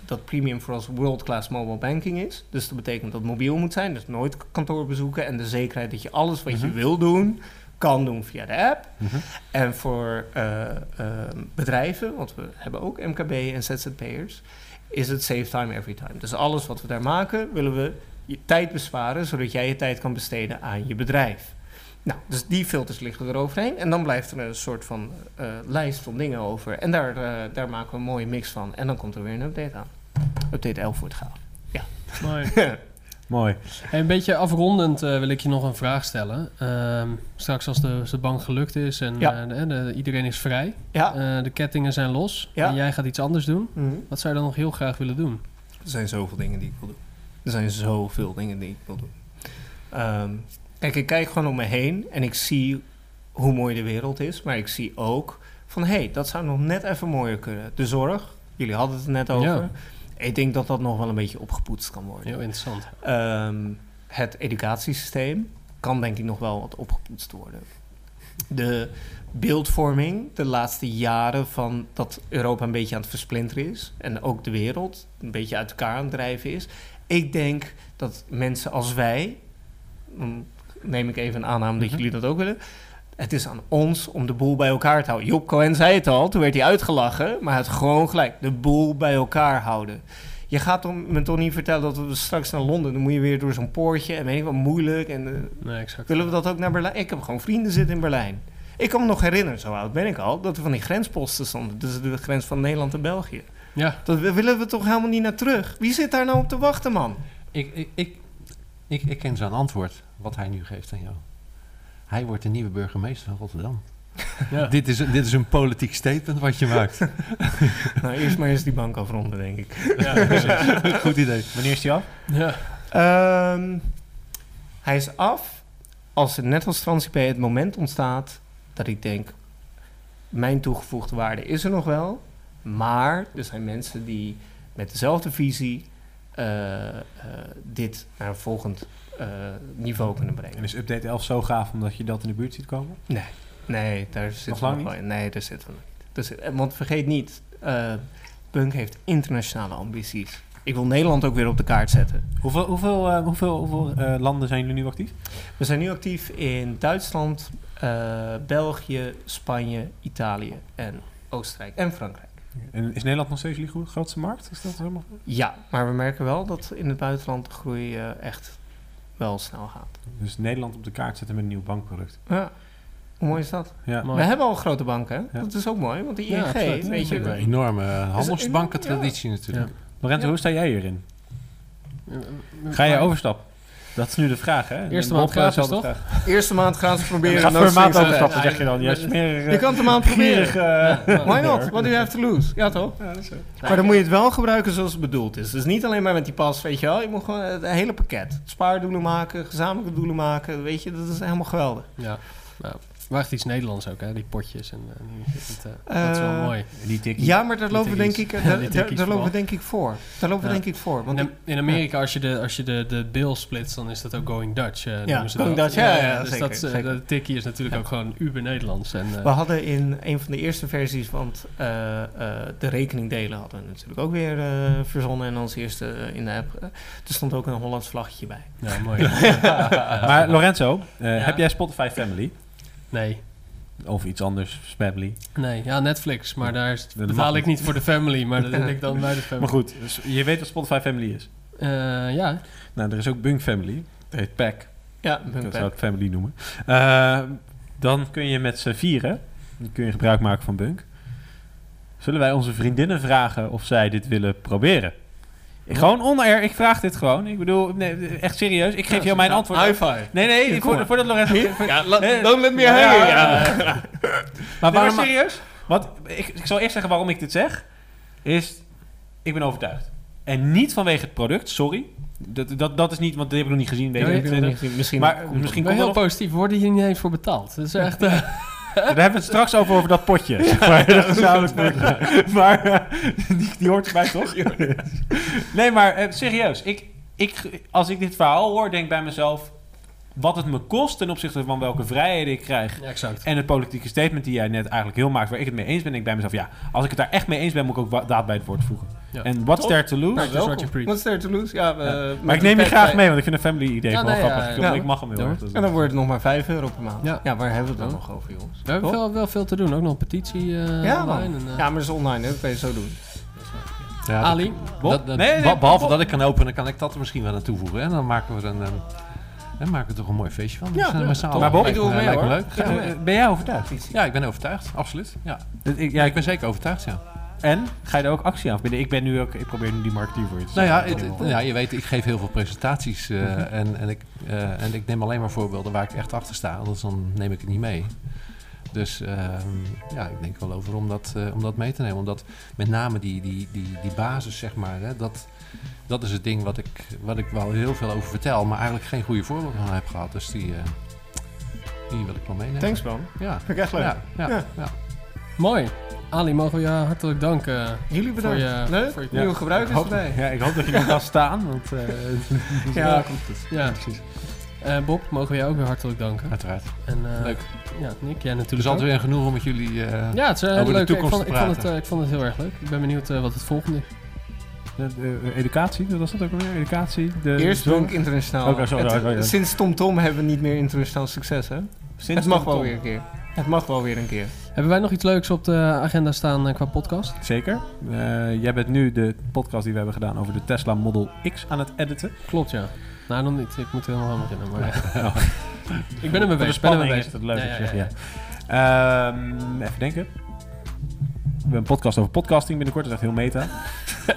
dat Premium voor ons world-class mobile banking is. Dus dat betekent dat het mobiel moet zijn, dus nooit kantoor bezoeken. En de zekerheid dat je alles wat je Mhm. wil doen, kan doen via de app. Mhm. En voor eh, eh, bedrijven, want we hebben ook MKB en ZZP'ers, is het save time every time. Dus alles wat we daar maken, willen we je tijd besparen, zodat jij je tijd kan besteden aan je bedrijf. Nou, dus die filters liggen er overheen. En dan blijft er een soort van eh, lijst van dingen over. En daar, eh, daar maken we een mooie mix van. En dan komt er weer een update aan. Update 11 wordt gaaf. Mooi. Mooi. Hey, een beetje afrondend eh, wil ik je nog een vraag stellen. Ehm, straks als de, als de bank gelukt is en Ja. eh, de, de- iedereen is vrij, ja. eh, de kettingen zijn los Ja. en jij gaat iets anders doen. Mhm. Wat zou je dan nog heel graag willen doen? Er zijn zoveel dingen die ik wil doen. Er zijn zoveel dingen die ik wil doen. Ehm, kijk, ik kijk gewoon om me heen en ik zie hoe mooi de wereld is. Maar ik zie ook van, hé, hey, dat zou nog net even mooier kunnen. De zorg, jullie hadden het er net over. Ja. Ik denk dat dat nog wel een beetje opgepoetst kan worden. Heel interessant. Ehm, het educatiesysteem kan denk ik nog wel wat opgepoetst worden. De beeldvorming de laatste jaren van dat Europa een beetje aan het versplinteren is en ook de wereld een beetje uit elkaar aan het drijven is. Ik denk dat mensen als wij, neem ik even een aanname dat Mhm. jullie dat ook willen. Het is aan ons om de boel bij elkaar te houden. Job Cohen zei het al, toen werd hij uitgelachen, maar het gewoon gelijk. De boel bij elkaar houden. Je gaat me toch niet vertellen dat we straks naar Londen, dan moet je weer door zo'n poortje en weet ik wat moeilijk. En, eh, Nee, exact. willen we dat ook naar Berlijn? Ik heb gewoon vrienden zitten in Berlijn. Ik kan me nog herinneren, zo oud ben ik al, dat er van die grensposten stonden. Dus de grens van Nederland en België. Ja, Dat we- willen we toch helemaal niet naar terug? Wie zit daar nou op te wachten, man? Ik, ik, ik, ik, ik ken zijn antwoord, wat hij nu geeft aan jou. Hij wordt de nieuwe burgemeester van Rotterdam. ja. Dit, is, een- dit is een politiek statement wat je maakt. nou, eerst maar eens die bank afronden, denk ik. ja, precies. Goed idee. Wanneer is die af? ja. Ehm, hij is af als er net als TransIP het moment ontstaat dat ik denk, mijn toegevoegde waarde is er nog wel, maar er zijn mensen die met dezelfde visie eh, eh, dit naar een volgend niveau kunnen brengen. En is update 11 zo gaaf omdat je dat in de buurt ziet komen? Nee, daar zit Nog lang in. Nee, daar zitten we niet. Daar zit- want vergeet niet, eh Punk heeft internationale ambities. Ik wil Nederland ook weer op de kaart zetten. Hoeveel, hoeveel, eh, hoeveel, hoeveel eh, landen zijn jullie nu actief? We zijn nu actief in Duitsland, eh, België, Spanje, Italië en Oostenrijk en Frankrijk. En is Nederland nog steeds jullie gro- grootste markt? Is dat helemaal? Ja, maar we merken wel dat in het buitenland de groei eh, echt wel snel gaat. Dus Nederland op de kaart zetten met een nieuw bankproduct. Ja, hoe mooi is dat? Ja. Mooi. We hebben al grote banken? Ja. Dat is ook mooi, want de ING, weet je... Een enorme eh, handelsbankentraditie natuurlijk. Lorenzo, Ja. hoe sta jij hierin? Ja. Ga je overstappen? Dat is nu de vraag, hè? Eerste maand eh, gratis, dezelfde toch? vraag. Eerste maand gratis proberen. Ga voor een maand overstappen, zeg je dan. Je kan het een maand proberen. gierige... Ja. Why not? What do you have to lose? Ja, toch? Ja, dat is zo. Maar dan moet je het wel gebruiken zoals het bedoeld is. Dus niet alleen maar met die pas, weet je wel. Je moet gewoon het hele pakket. Spaardoelen maken, gezamenlijke doelen maken. Weet je, dat is helemaal geweldig. Ja. ja. Maar echt iets Nederlands ook, hè? Die potjes en die- het, eh, dat is wel Eh, mooi. Die tikkie. Ja, maar daar lopen we denk ik, eh, daar, lopen we denk ik voor. Daar lopen we Ja. denk ik voor. Want In, in Amerika, als je de, als je de, de bill splitst, dan is dat ook going Dutch. eh, noemen ze going dat. Dutch, ja, ja, dus zeker, dat, zeker. de tikkie is natuurlijk Ja. ook gewoon uber Nederlands. En, we hadden in een van de eerste versies, want eh, eh, de rekeningdelen hadden we natuurlijk ook weer verzonnen. En als eerste in de app. er stond ook een Hollands vlaggetje bij. ja, mooi. Maar Lorenzo, heb jij Spotify Family? Nee, Of iets anders, Family? nee, ja, Netflix. Maar daar is- Dat betaal ik niet voor de family, maar dat doe ik dan bij de family. Maar goed, dus je weet wat Spotify Family is. Eh, ja, Nou, er is ook Bunk Family. Dat heet Pack. Ja, Dat zou ik Family noemen. Eh, dan kun je met z'n vieren, dan kun je gebruik maken van Bunk. Zullen wij onze vriendinnen vragen of zij dit willen proberen? Ik, gewoon on-air, ik vraag dit gewoon. Ik bedoel, nee, echt serieus. Ik geef jou mijn antwoord. High five. Nee, nee, Ja, voor, voordat Lorenzo... Ja, don't let me Ja, hang. ja, Ja, Maar waarom serieus? Want ik, ik zal eerst zeggen waarom ik dit zeg. Is, ik ben overtuigd. En niet vanwege het product, sorry. Dat, dat, dat is niet, want die heb ik nog niet gezien. Weet Ja, ik ik niet. heb nog Misschien, misschien Maar komt het. misschien komt heel nog- positief. We worden hier niet eens voor betaald. Dat is echt... eh, Daar hebben we het straks over, over dat potje. zeg maar, dat gezamenlijk potje. Maar eh, die, die hoort erbij, toch? nee, maar eh, serieus. Ik, ik, als ik dit verhaal hoor, denk ik bij mezelf... wat het me kost ten opzichte van welke vrijheden ik krijg. Ja, exact. En het politieke statement die jij net eigenlijk heel maakt, waar ik het mee eens ben, denk ik bij mezelf, ja, als ik het daar echt mee eens ben, moet ik ook daad bij het woord voegen. Ja. En what's Top. there to lose? Nou. What's there to lose? Ja, maar ik neem je graag bij- mee, want ik vind een family idee Ja, gewoon nee, grappig. ja, Ik- ja. Ik mag hem heel Ja, erg. dus- En dan wordt het nog maar 5 euro per maand. Ja. Ja, waar hebben we het dan nog over, jongens? We hebben wel, wel veel te doen. Ook nog een petitie eh Ja, man. online. En, eh, Ja, maar dat is online, hè? dat kan je zo doen. Ja, Ali, Bob? dat- dat- Nee, nee, be- behalve Bob. dat ik kan openen, kan ik dat er misschien wel aan toevoegen. En dan maken we er een, een, dan maken we toch een mooi feestje van. Ja, Dus, eh, ja. Maar Bob, ik doe me- mee, hoor. leuk. Ben jij overtuigd? Ja, ik ben overtuigd, absoluut. Ja. Ik, Ja, ik ben zeker overtuigd, ja. En ga je er ook actie aan verbinden? Ik ben nu ook, ik probeer nu die marketeer voor je te Nou ja, zijn. het- het- ja, je weet, ik geef heel veel presentaties eh, Mhm. en, en, ik, eh, en ik neem alleen maar voorbeelden waar ik echt achter sta, anders dan neem ik het niet mee. Dus ehm, ja, ik denk wel over om dat, eh, om dat mee te nemen. Omdat met name die, die, die, die basis, zeg maar, hè, dat, dat is het ding wat ik, wat ik wel heel veel over vertel, maar eigenlijk geen goede voorbeelden van heb gehad. Dus die, eh, die wil ik wel meenemen. Thanks, man. Ja, Vind ik echt leuk. ja, ja, Ja. ja. mooi. Ali, mogen we je hartelijk danken. Jullie bedankt. Voor je- leuk. voor je- Nieuwe Ik gebruikers hoop, erbij. ja, ik hoop dat je nog kan staan. Want, eh, Ja. Ja, precies. Eh, Bob, mogen we jou ook weer hartelijk danken. uiteraard. En, eh, Leuk. Ja, Nick, jij Het natuurlijk is altijd weer genoeg om met jullie... eh, Ja, het is eh, over de leuk. Ik toekomst vond, te ik, vond het, praten. eh, ik vond het heel erg leuk. Ik ben benieuwd eh, wat het volgende is. de, de educatie, wat was dat ook alweer? Educatie? De Eerst Dronk Internationaal. Oké, sorry, Het- oh, oh. Sinds Tom Tom hebben we niet meer internationaal succes, hè? Sinds het mag Tom wel Tom. weer een keer. Het mag wel weer een keer. Hebben wij nog iets leuks op de agenda staan eh, qua podcast? Zeker. Eh, jij bent nu de podcast die we hebben gedaan over de Tesla Model X aan het editen. Klopt, ja. Nou, nog niet. Ik moet er helemaal aan beginnen. Maar Ja. ik ben ermee bezig. ben ermee bezig. is het leuk Ja, dat ja, zegt, ja, ja. Ehm, even denken. We een podcast over podcasting binnenkort. Dat is echt heel meta.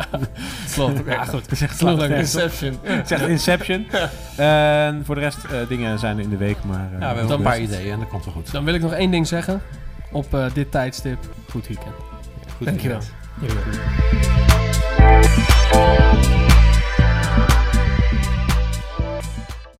klopt. Ja, goed. Het is. Inception. Het zeg Inception. Voor de rest, eh, dingen zijn er in de week. Maar, uh, ja, we hebben een paar ideeën en dat komt wel goed. Dan wil ik nog één ding zeggen. Op eh, dit tijdstip, goed weekend. Goed Weekend. Dankjewel.